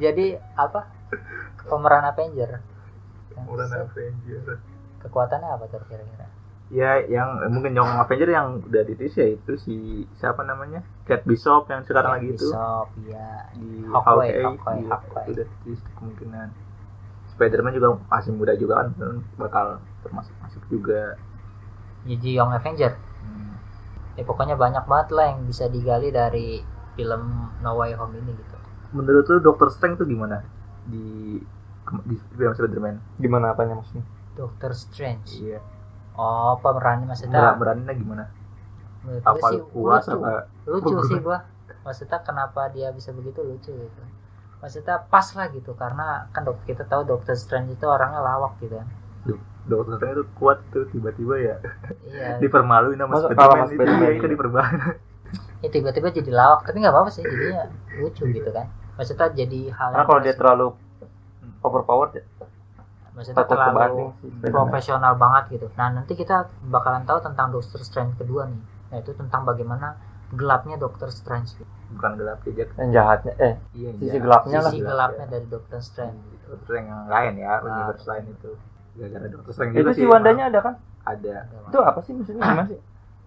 Jadi apa? Pemeran Avenger. Udah Avenger Kekuatannya apa tuh kira-kira? Ya yang eh, mungkin yang Avenger yang udah ditis ya itu si siapa namanya Kate Bishop yang sekarang lagi itu Bishop, ya. di Hawkeye, Hawkeye, Hawkeye, iya, Hawkeye. itu udah ditis kemungkinan Spiderman juga masih muda juga kan bakal termasuk masuk juga Jadi Young Avenger. Hmm. Ya pokoknya banyak banget lah yang bisa digali dari film No Way Home ini gitu. menurut lu Doctor Strange tuh gimana di di film Spiderman Gimana apanya maksudnya? Doctor Strange. iya Oh, pemerannya maksudnya Beran beraninya gimana? Menurut apa sih lu puas lucu. apa lucu sih gua. Maksudnya kenapa dia bisa begitu lucu gitu. Maksudnya pas lah gitu karena kan dok kita tahu Doctor Strange itu orangnya lawak gitu kan. Doctor Strange itu kuat tuh tiba-tiba ya. Iya. Dipermaluin sama Spiderman itu iya, iya. itu dipermaluin. Ya tiba-tiba jadi lawak tapi nggak apa-apa sih jadinya lucu gitu kan. Maksudnya jadi hal Karena yang kalau dia terlalu overpowered ya. Maksudnya takut terlalu profesional banget gitu. Nah nanti kita bakalan tahu tentang Doctor Strange kedua nih, yaitu tentang bagaimana gelapnya Doctor Strange, gitu. bukan gelap aja yang jahatnya eh iya Sisi iya. gelapnya lah. sisi gelapnya dari Doctor Strange. Doctor Strange yang lain ya Ah. universe lain itu gara-gara Doctor Strange itu juga si sih Wandanya ada kan ada itu apa sih maksudnya gimana sih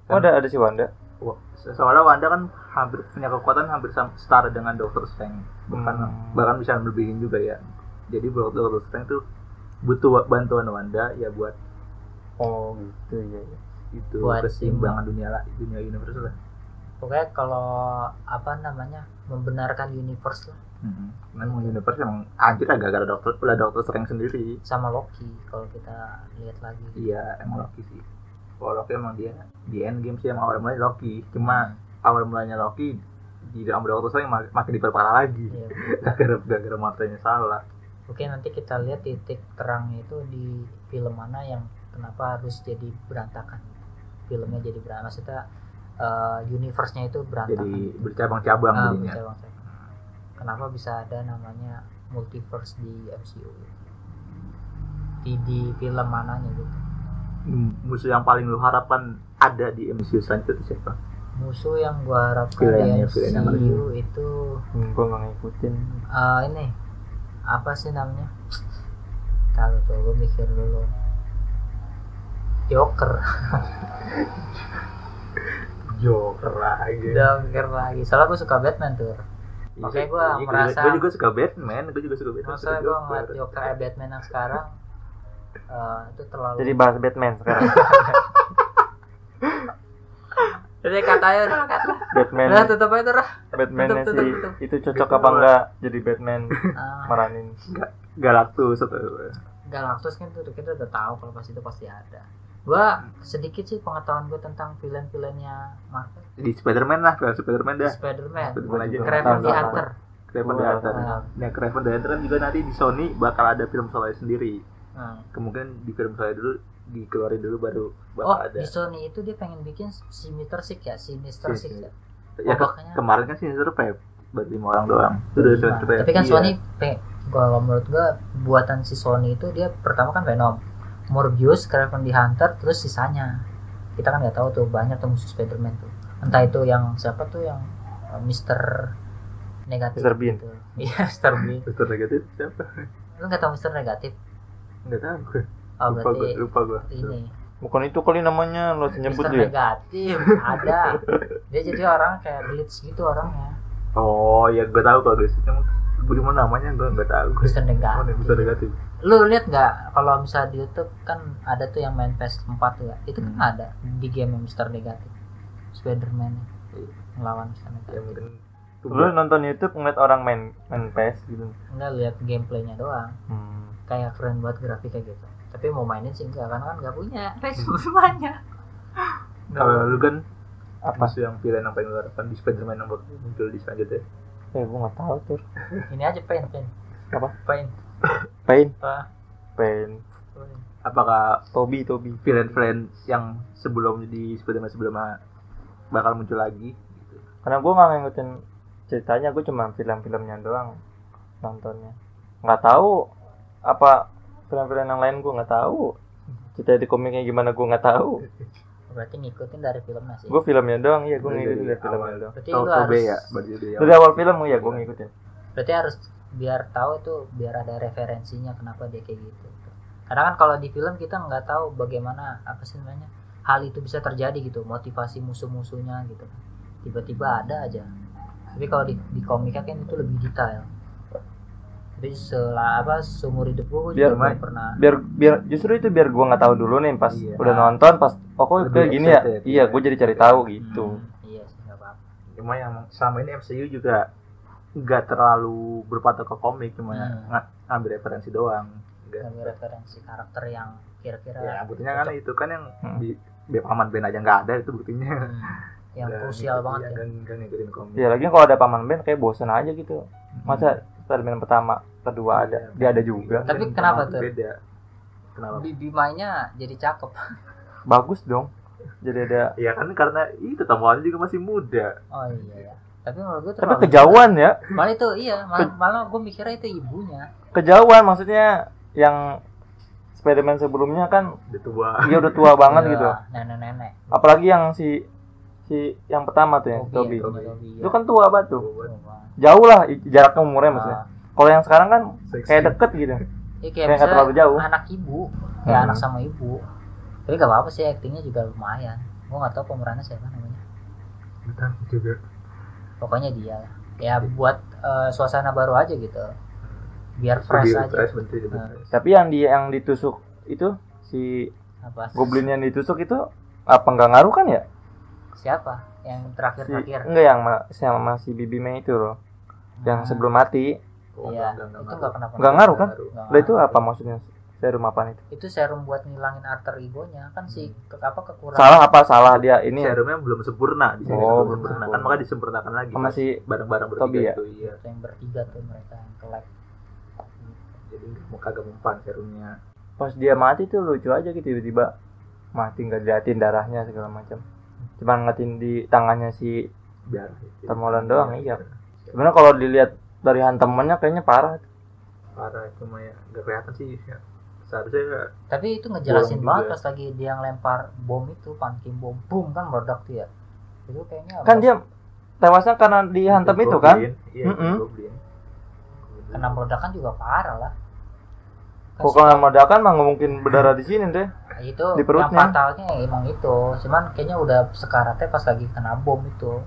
oh ada ada si Wanda Wah, soalnya Wanda kan hampir punya kekuatan hampir sama setara dengan Doctor Strange bahkan Hmm. bahkan bisa melebihin juga ya jadi Doctor Strange tuh butuh bantuan Wanda ya buat oh gitu ya, ya. itu Buat keseimbangan dunia lah dunia universe lah Pokoknya kalau apa namanya membenarkan universe lah hmm. memang universe emang anjir lah gara-gara Doctor udah Doctor Strange sendiri sama Loki kalau kita lihat lagi. iya emang Loki sih kalau Loki emang dia di Endgame sih emang awal mulanya Loki cuma awal mulanya Loki di dalam Doctor Strange mak- makin diperparah lagi Iya. gara-gara matanya salah Oke nanti kita lihat titik terangnya itu di film mana yang kenapa harus jadi berantakan. Filmnya jadi berantakan. Maksudnya eh, universe-nya itu berantakan. jadi bercabang-cabang Ah, jadinya bercabang-cabang. Kenapa bisa ada namanya multiverse di MCU? Di di film mananya gitu. Hmm, musuh yang paling lu harapkan ada di MCU selanjutnya siapa? Musuh yang gua harapkan di MCU itu hmm, gue nggak ngikutin eh, ini apa sih namanya? Tahu tuh, gue mikir dulu. Joker, Joker lagi. Joker lagi. Soalnya gue suka Batman tuh. Makanya gua merasa- Gue juga suka Batman, gue juga suka Batman. Masa suka gue Joker. ngeliat Joker eh, Batman yang sekarang eh, itu terlalu. jadi bahas Batman sekarang Jadi katanya. Batman Udah tutup aja tuh Rah. Batmannya tutup, si tutup, tutup. itu cocok apa enggak jadi Batman Ah, meranin Galactus atau Galactus kan tuh kita udah tahu kalau pas itu pasti ada. Gua sedikit sih pengetahuan gue tentang villain-villainnya Marvel. di Spider-Man lah, film Spider-Man dah. Spider-Man, Spider-Man aja. Kraven the. Hunter. Craven the Hunter. Nah, Craven the Hunter kan juga nanti di Sony bakal ada film solo sendiri. Nah. Kemungkinan di film solo dulu dikeluarin dulu baru bakal Oh, ada. di Sony itu dia pengen bikin Sinister Six ya, Sinister Six, Six ya. Ya, ke- kemarin kan Sinister Five buat lima orang doang. Itu udah Sinister Five. Tapi kan Iya. Sony kalau menurut gua buatan si Sony itu dia pertama kan Venom, Morbius, Kraven the Hunter, terus sisanya. Kita kan nggak tahu tuh banyak tuh musuh Spider-Man tuh. Entah itu yang siapa tuh yang uh, Mister negatif Mr. Bean. gitu. Iya, Mr. Bean. Mister negatif siapa? Lu nggak tahu Mister negatif? Enggak tahu gue. Oh, lupa gue, lupa gue. ini bukan itu kali namanya lo nyebut Mister dia negatif ada. Dia jadi orang kayak glitch gitu orangnya. Oh, ya gue tahu kalau guys. Cuma gimana namanya gue nggak tahu. Gue. Mister Oh, negatif. Mister negatif. lu lihat nggak kalau misalnya di YouTube kan ada tuh yang main PS4 tuh ya itu kan Hmm. ada di game yang Mister Negatif Spiderman Iya. ngelawan Mister Ya Negatif mungkin lu nonton YouTube ngeliat orang main main PS gitu enggak lihat gameplaynya doang hmm. Kayak keren banget grafiknya gitu. Tapi mau mainin sih enggak karena kan nggak punya resource banyak kalau lu kan apa? musuh yang villain yang paling lu harapkan di Spider-Man yang bakal muncul di selanjutnya. eh gua nggak tahu tuh ini aja pain pain. Apa? pain. Pain. Ah Pain. Apakah Toby Toby. villain-villain yang sebelum di Spider-Man sebelumnya bakal muncul lagi? Gitu. karena gua nggak ngikutin ceritanya gua cuma film-filmnya doang nontonnya. Nggak tahu apa film-film yang lain gua nggak tahu. Cerita di komiknya gimana gua nggak tahu. Berarti ngikutin dari filmnya sih. Gua filmnya doang iya gua Dari ngikutin dari awal. filmnya doang. Berarti lu harus ya, berarti dari dari awal film ya gua ngikutin. Berarti harus biar tahu itu biar ada referensinya kenapa dia kayak gitu. Karena kan kalau di film kita nggak tahu bagaimana apa sih namanya hal itu bisa terjadi gitu motivasi musuh-musuhnya gitu. Tiba-tiba ada aja. Tapi kalau di, di komiknya kan itu lebih detail tapi setelah apa seumur hidup gue Biar- juga pernah biar biar justru itu biar gua nggak tahu dulu nih pas Iya. udah nonton pas oh kok kayak gini ya excited, iya iya. gua jadi cari tahu gitu Hmm, iya sih nggak apa-apa Cuma yang selama ini MCU juga nggak terlalu berpatok ke komik, cuma Hmm. nga- ngambil referensi doang. Ngambil referensi karakter yang kira-kira Ya, buktinya kan itu kan yang Hmm. di Paman Ben aja nggak ada itu buktinya. hmm, yang krusial ngikutin- banget iya, ya nggak ngikutin komik. ya lagi kalau ada paman band kayak bosen aja gitu masa Spiderman pertama kedua ada Iya. dia ada juga Tapi kenapa tuh? Beda. Kenapa? Bi- Bimanya jadi cakep bagus dong jadi ada Ya kan karena itu tamuannya juga masih muda. oh iya ya tapi menurut gue tapi kejauhan ya malah itu iya malah, malah gue mikirnya itu ibunya kejauhan maksudnya yang Spider-Man sebelumnya kan Udah tua. dia udah tua banget Iya, gitu nenek-nenek apalagi yang si si yang pertama tuh yang Toby, ya, Toby. Toby, itu kan tua banget tuh jauh lah jaraknya umurnya maksudnya Ah. kalau yang sekarang kan Seksi. kayak deket gitu Iya kayak terlalu jauh. anak ibu, kayak Hmm. anak sama ibu. Tapi gak apa-apa sih aktingnya juga lumayan. Gue nggak tahu pemerannya siapa namanya. Entah juga. Pokoknya dia lah. Ya buat eh, suasana baru aja gitu. Biar fresh Lebih aja. fresh, bener, lebih Nah. tapi yang di yang ditusuk itu si Apa? goblin yang ditusuk itu apa nggak ngaruh kan ya Siapa? Yang si, terakhir-terakhir. enggak yang ma- sama si Bibi Mei itu loh. Yang Nah, sebelum mati. Oh, Iya, enggak, enggak, itu enggak nggak kenapa. nggak ngaruh kan? Lah itu apa maksudnya? Serum apaan itu? Itu serum buat ngilangin alter egonya. Kan si ke, apa kekurangan. salah apa? Salah dia ini ya? serumnya belum sempurna di sini Oh, belum sempurna. kan makanya disempurnakan lagi si bareng-bareng Toby bertiga ya? itu iya. Yang bertiga tuh mereka yang ke lab. jadi nggak mau kagak mempan serumnya. Pas dia mati tuh lucu aja gitu tiba-tiba mati nggak diliatin darahnya segala macam cuma ngeliatin di tangannya si biar Tom Holland doang, iya. sebenarnya kalau dilihat dari hantamannya kayaknya parah parah cuma ya nggak kelihatan sih ya. seharusnya Tapi itu ngejelasin banget juga. pas lagi dia ngelempar bom itu, pumpkin bom, boom kan meledak tuh ya. Itu kayaknya kan dia tewasnya karena dihantam itu kan iya Mm-mm. goblin kena meledakan juga parah lah. Kok kalau meledakan mah nggak mungkin berdarah di sini deh itu di yang perutnya. fatalnya emang itu. Cuman kayaknya udah sekaratnya pas lagi kena bom itu.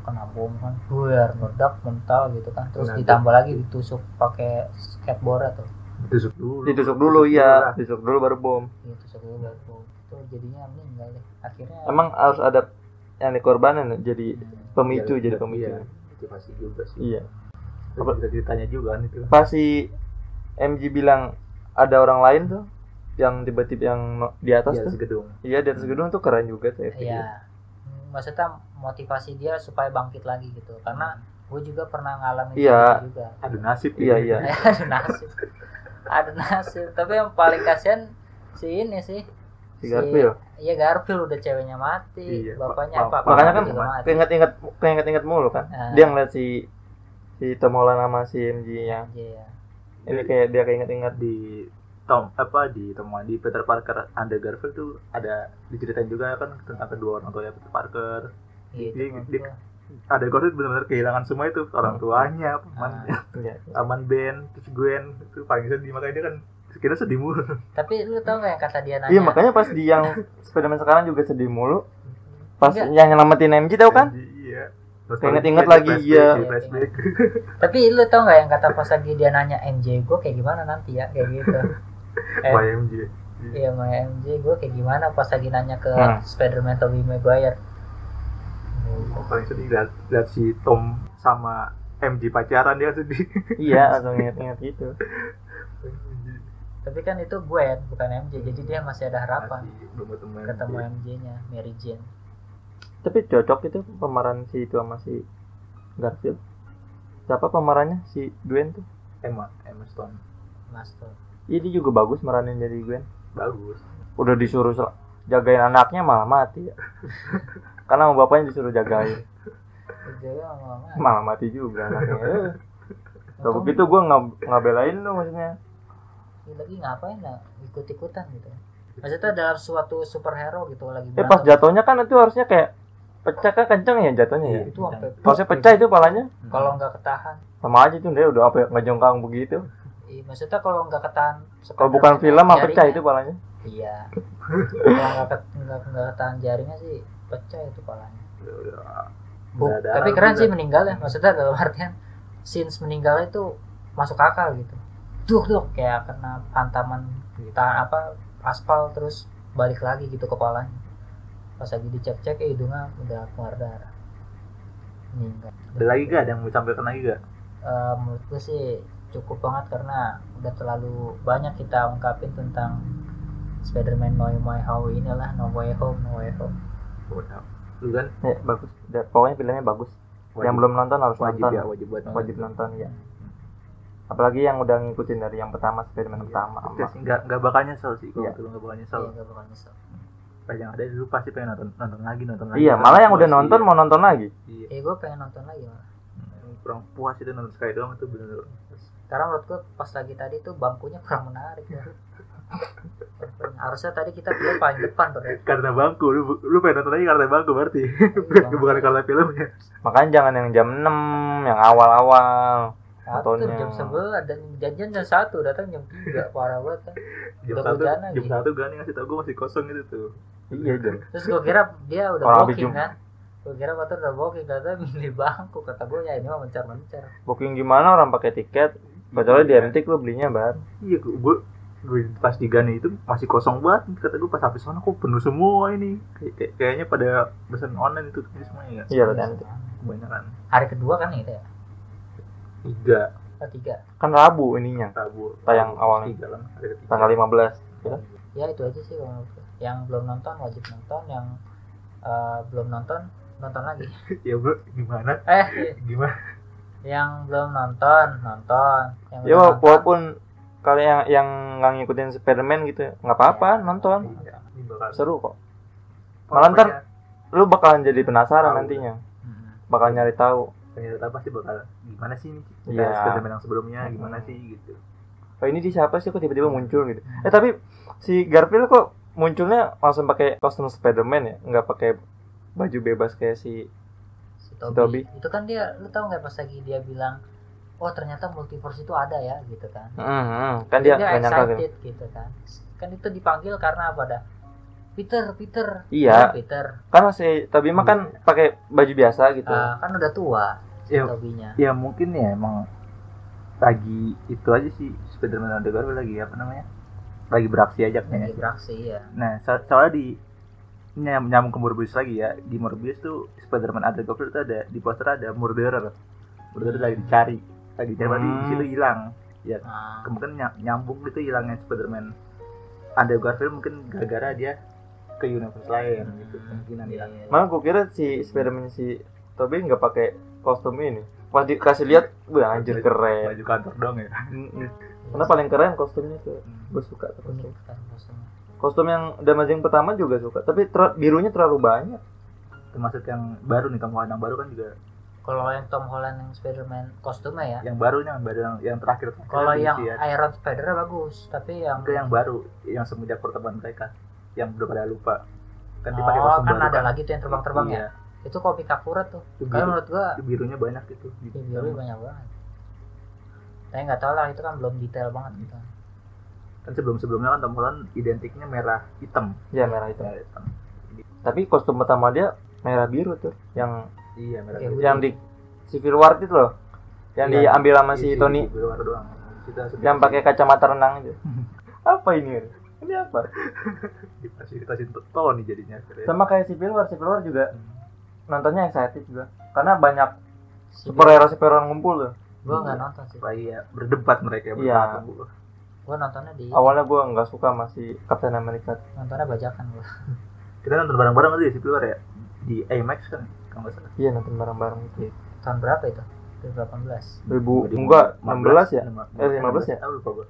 Kena bom kan, buar meledak mental gitu kan. Terus Kena ditambah lagi ditusuk pakai skateboard atau ditusuk dulu. Ditusuk dulu iya. ditusuk dulu baru bom. Ditusuk dulu baru bom. Itu jadinya meninggal deh. Akhirnya emang harus ada yang dikorbanin jadi hmm, pemicu Iya, jadi iya, pemicu. iya, motivasi juga sih. Iya. Terus kita ceritanya juga kan itu. Pas si MG bilang ada orang lain tuh yang tiba-tiba yang di atas Iya, tuh segedung iya di atas gedung tuh keren juga tuh. Iya. Hmm, Maksudnya motivasi dia supaya bangkit lagi gitu. Karena gue juga pernah ngalamin Iya. itu juga. aduh nasib iya ya. iya Aduh nasib. Aduh nasib. Tapi yang paling kasihan si ini sih. si Garfield Iya Garfield udah ceweknya mati, Iya, bapaknya pa- apa? makanya kan keinget-inget keinget-inget mulu kan dia ngeliat si si Tom Holland sama si MG nya Iya. ini kayak dia keinget-inget di Tom apa di temuan di Peter Parker Andrew Garfield tuh ada diceritain juga kan tentang kedua orang tua Peter Parker dia- gua. ada Garfield benar-benar kehilangan semua itu orang tuanya paman Ah. Iya. paman Ben terus Gwen itu paling sedih makanya dia kan kira sedih mulu Tapi lu tau gak yang kata dia nanya? iya makanya pas di yang Spiderman sekarang juga sedih mulu pas Enggak. yang nyelamatin MG tahu kan iya Nostalgia, lagi, iya. di flashback Tapi lu tau gak yang kata pas lagi dia nanya MJ gue kayak gimana nanti ya kayak gitu. eh, YMJ Iya sama MJ gue kayak gimana pas lagi nanya ke Hmm. Spider-Man Tobey Maguire. Oh, paling sedih lihat, lihat si Tom sama MJ pacaran dia sedih iya langsung inget-inget gitu Tapi kan itu Gwen bukan MJ jadi dia masih ada harapan Masih ketemu MJ. MJ-nya Mary Jane. tapi cocok itu pemeran si itu sama si Garfield siapa pemerannya si Gwen tuh Emma Emma Stone Master. iya dia juga bagus meranin jadi Gwen. Bagus. Udah disuruh jagain anaknya malah mati. Ya karena sama bapaknya disuruh jagain. Malah mati. Juga anaknya. Kalau begitu gue nggak belain lu maksudnya. Dia lagi ngapain lah? Ikut-ikutan gitu. Maksudnya dalam suatu superhero gitu lagi eh pas jatuhnya kan itu harusnya kayak pecah kan kenceng ya jatuhnya ya? Itu sampai harusnya pecah itu palanya. Kalau nggak ketahan. Sama aja tuh dia udah apa ya ngejongkang begitu Iya, maksudnya kalau nggak ketahan kalau bukan film mah pecah itu palanya Iya. kalau nggak ket- nggak nggak ketahan jaringnya sih pecah itu palanya. Udah- udah- Bu, tapi keren sih meninggal ya. Maksudnya dalam artian scenes meninggalnya itu masuk akal gitu. Duh, duh kayak kena hantaman ta apa aspal terus balik lagi gitu kepalanya. Pas lagi dicek-cek eh, hidungnya udah keluar darah. Meninggal. ada lagi gak ada yang mau disampaikan lagi gak Eh, menurut gue sih cukup banget karena udah terlalu banyak kita ungkapin tentang Spider-Man No Way Home inilah No Way Home No Way Home. Udah. lu kan? Ya bagus. Da- pokoknya filmnya bagus. Wajib, yang belum nonton harus wajib nonton. ya wajib buat wajib nonton. ya apalagi yang udah ngikutin dari yang pertama Spiderman pertama Iya sih, nggak nggak bakal nyesel sih kalau Iya. lu nggak bakal Iya nyesel. gak bakal nyesel. Yang ada dulu pasti pengen nonton nonton lagi nonton lagi. Iya malah yang udah nonton iya. mau nonton lagi. Iya Eh gue pengen nonton lagi malah kurang puas itu nonton sekali doang itu bener Karena menurut gue pas lagi tadi tuh bangkunya kurang menarik. Ya harusnya tadi kita pilih paling depan bro. Karena bangku lu lu pengen nonton aja karena bangku berarti. Bukan karena filmnya. Makanya jangan yang jam 6 yang awal-awal Satu jam sebelas dan janjian jam satu datang jam tiga parah banget kan. jam Udah satu jam nih. satu gani ngasih tau gue masih kosong gitu tuh. Iya jam Terus gue kira dia udah Orang booking kan. Gue kira motor udah booking kata milih bangku kata gue ya ini mah mencar mencar. booking gimana orang pakai tiket? Kecuali di MTik lu belinya bar. Iya gue gue pas di Gani itu masih kosong banget kata gue pas habis sana kok penuh semua ini. Kayak- kayak- kayaknya pada pesan online itu semuanya ya? Iya lo MTik kebanyakan. Hari kedua kan itu ya. tiga. Oh, tiga. kan Rabu ininya. Rabu. Tayang awalnya. tiga lah hari ketiga. Tanggal 15 ya. Ya itu aja sih. Yang belum nonton wajib nonton, yang eh, belum nonton nonton lagi. ya bro gimana? Eh, gimana? yang belum nonton nonton. Yang ya nonton, walaupun kalian yang yang nggak ngikutin Spiderman gitu ya, nggak apa-apa nonton. Iya, ini bakal seru kok. Malah ntar- lu bakalan jadi penasaran Tahu. nantinya. Mm-mm. bakal nyari tahu. Ternyata pasti bakal gimana sih ini? Kita Spiderman yang sebelumnya Hmm. gimana sih gitu. Oh ini di siapa sih kok tiba-tiba muncul gitu? Eh tapi si Garfield kok munculnya langsung pakai kostum Spiderman ya? Nggak pakai baju bebas kayak si si Toby. Toby. Itu kan dia, lu tahu nggak pas lagi dia bilang, oh ternyata multiverse itu ada ya, gitu kan. Hmm, hmm. kan dia nyangka gitu excited gitu kan. Kan itu dipanggil karena apa dah? Peter, Peter. Iya. Ya, Peter. kan si Toby mah kan pakai baju biasa gitu Ah, kan udah tua si Iya. Tobinya. ya mungkin ya emang lagi itu aja sih Spiderman Underground lagi apa namanya lagi beraksi aja Lagi kayaknya beraksi ya. nah so- soalnya di nyam nyambung ke Morbius lagi ya. Di Morbius tuh Spiderman Underground itu ada di poster ada murderer. Murderer lagi dicari. Lagi dicari berarti Hmm. di situ hilang. Kemungkinan ny- nyambung gitu hilangnya Spiderman Underground mungkin gara-gara dia ke universe lain gitu kemungkinan iya, hilang iya. malah gue kira si Spiderman si Toby nggak pakai kostum ini. Pas dikasih lihat wah anjir keren. baju kantor dong ya. Karena paling keren kostumnya tuh. Gue suka tuh kostum. Kostum yang Damaging pertama juga suka tapi ter- birunya terlalu banyak termasuk yang baru nih Tom Holland yang baru kan juga Kalau yang Tom Holland yang Spider-Man kostumnya ya. yang baru yang baru yang, yang terakhir Kalau yang ya. Iron Spider bagus, tapi yang Enggak yang baru yang semenjak pertemuan mereka yang udah pada lupa kan dia pakai Oh, kostum kan baru ada lagi tuh yang terbang-terbang ya. iya. Itu komik akurat tuh. Itu biru, menurut gua itu birunya banyak gitu ya, biru banyak banget. Saya nggak tahu lah itu kan belum detail banget gitu. Kan sebelum sebelumnya kan Tom Holland identiknya merah hitam. Ya merah itu merah hitam. Tapi kostum pertama dia merah biru tuh yang iya merah Iya, biru. yang di Civil War itu loh. Yang Iya, diambil sama si Iya, Tony. Civil War doang. Yang pakai kacamata renang itu. Apa ini ini apa? Difasilitasin Tony jadinya akhirnya. sama kayak Civil War. Civil War juga Hmm. nontonnya excited juga. Karena banyak Si superhero superhero ngumpul tuh. Gua nggak nonton sih. lagi ya berdebat mereka Iya. berdebat. Gua nontonnya di awalnya gue nggak suka masih Captain America nontonnya bajakan gua. kita nonton bareng-bareng tadi ya Civil War ya di IMAX kan kalau nggak salah iya nonton bareng-bareng itu Tahun berapa itu? 2018. 2000 enggak 16 ya Eh, 15 ya? Tahu lupa gua.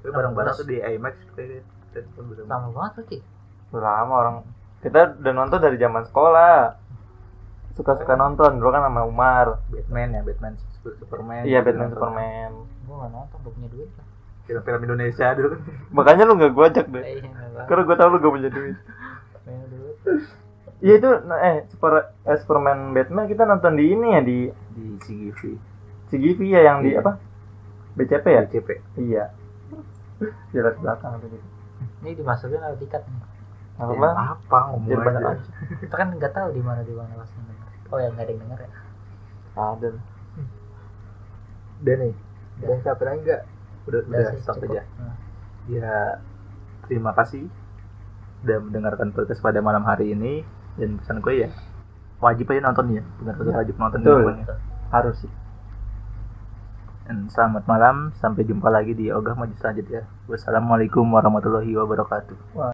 Tapi bareng-bareng tuh di IMAX kayak kita nonton bersama. Lama banget berarti. Udah lama orang kita udah nonton dari zaman sekolah suka-suka nonton dulu kan sama Umar Batman ya, Batman Super- Superman. iya Gitu Batman. Superman Gua nggak nonton, gua punya duit lah. Film-film Indonesia dulu kan. makanya lu nggak gue ajak deh Eh, iya, karena gue tau lu gak punya duit iya itu nah, eh Super eh, Superman Batman kita nonton di ini ya di di CGV. CGV ya yang di Iya. apa BCP ya DCP. iya jelas belakang gitu Ini dimasukin atau dikat nih? apa Ya, apa ngomong aja. Kita kan nggak tahu di mana di mana pas. Oh ya nggak ada yang denger ya. ada Dan nih, udah capek lagi enggak? Udah, udah, sih, stop cukup. aja. Nah, Ya, terima kasih sudah mendengarkan podcast pada malam hari ini. Dan pesan gue ya wajib aja nonton ya. Benar-benar Iya, wajib nonton betul. harus sih. Dan selamat malam sampai jumpa lagi di ogah maju selanjutnya. Wassalamualaikum warahmatullahi wabarakatuh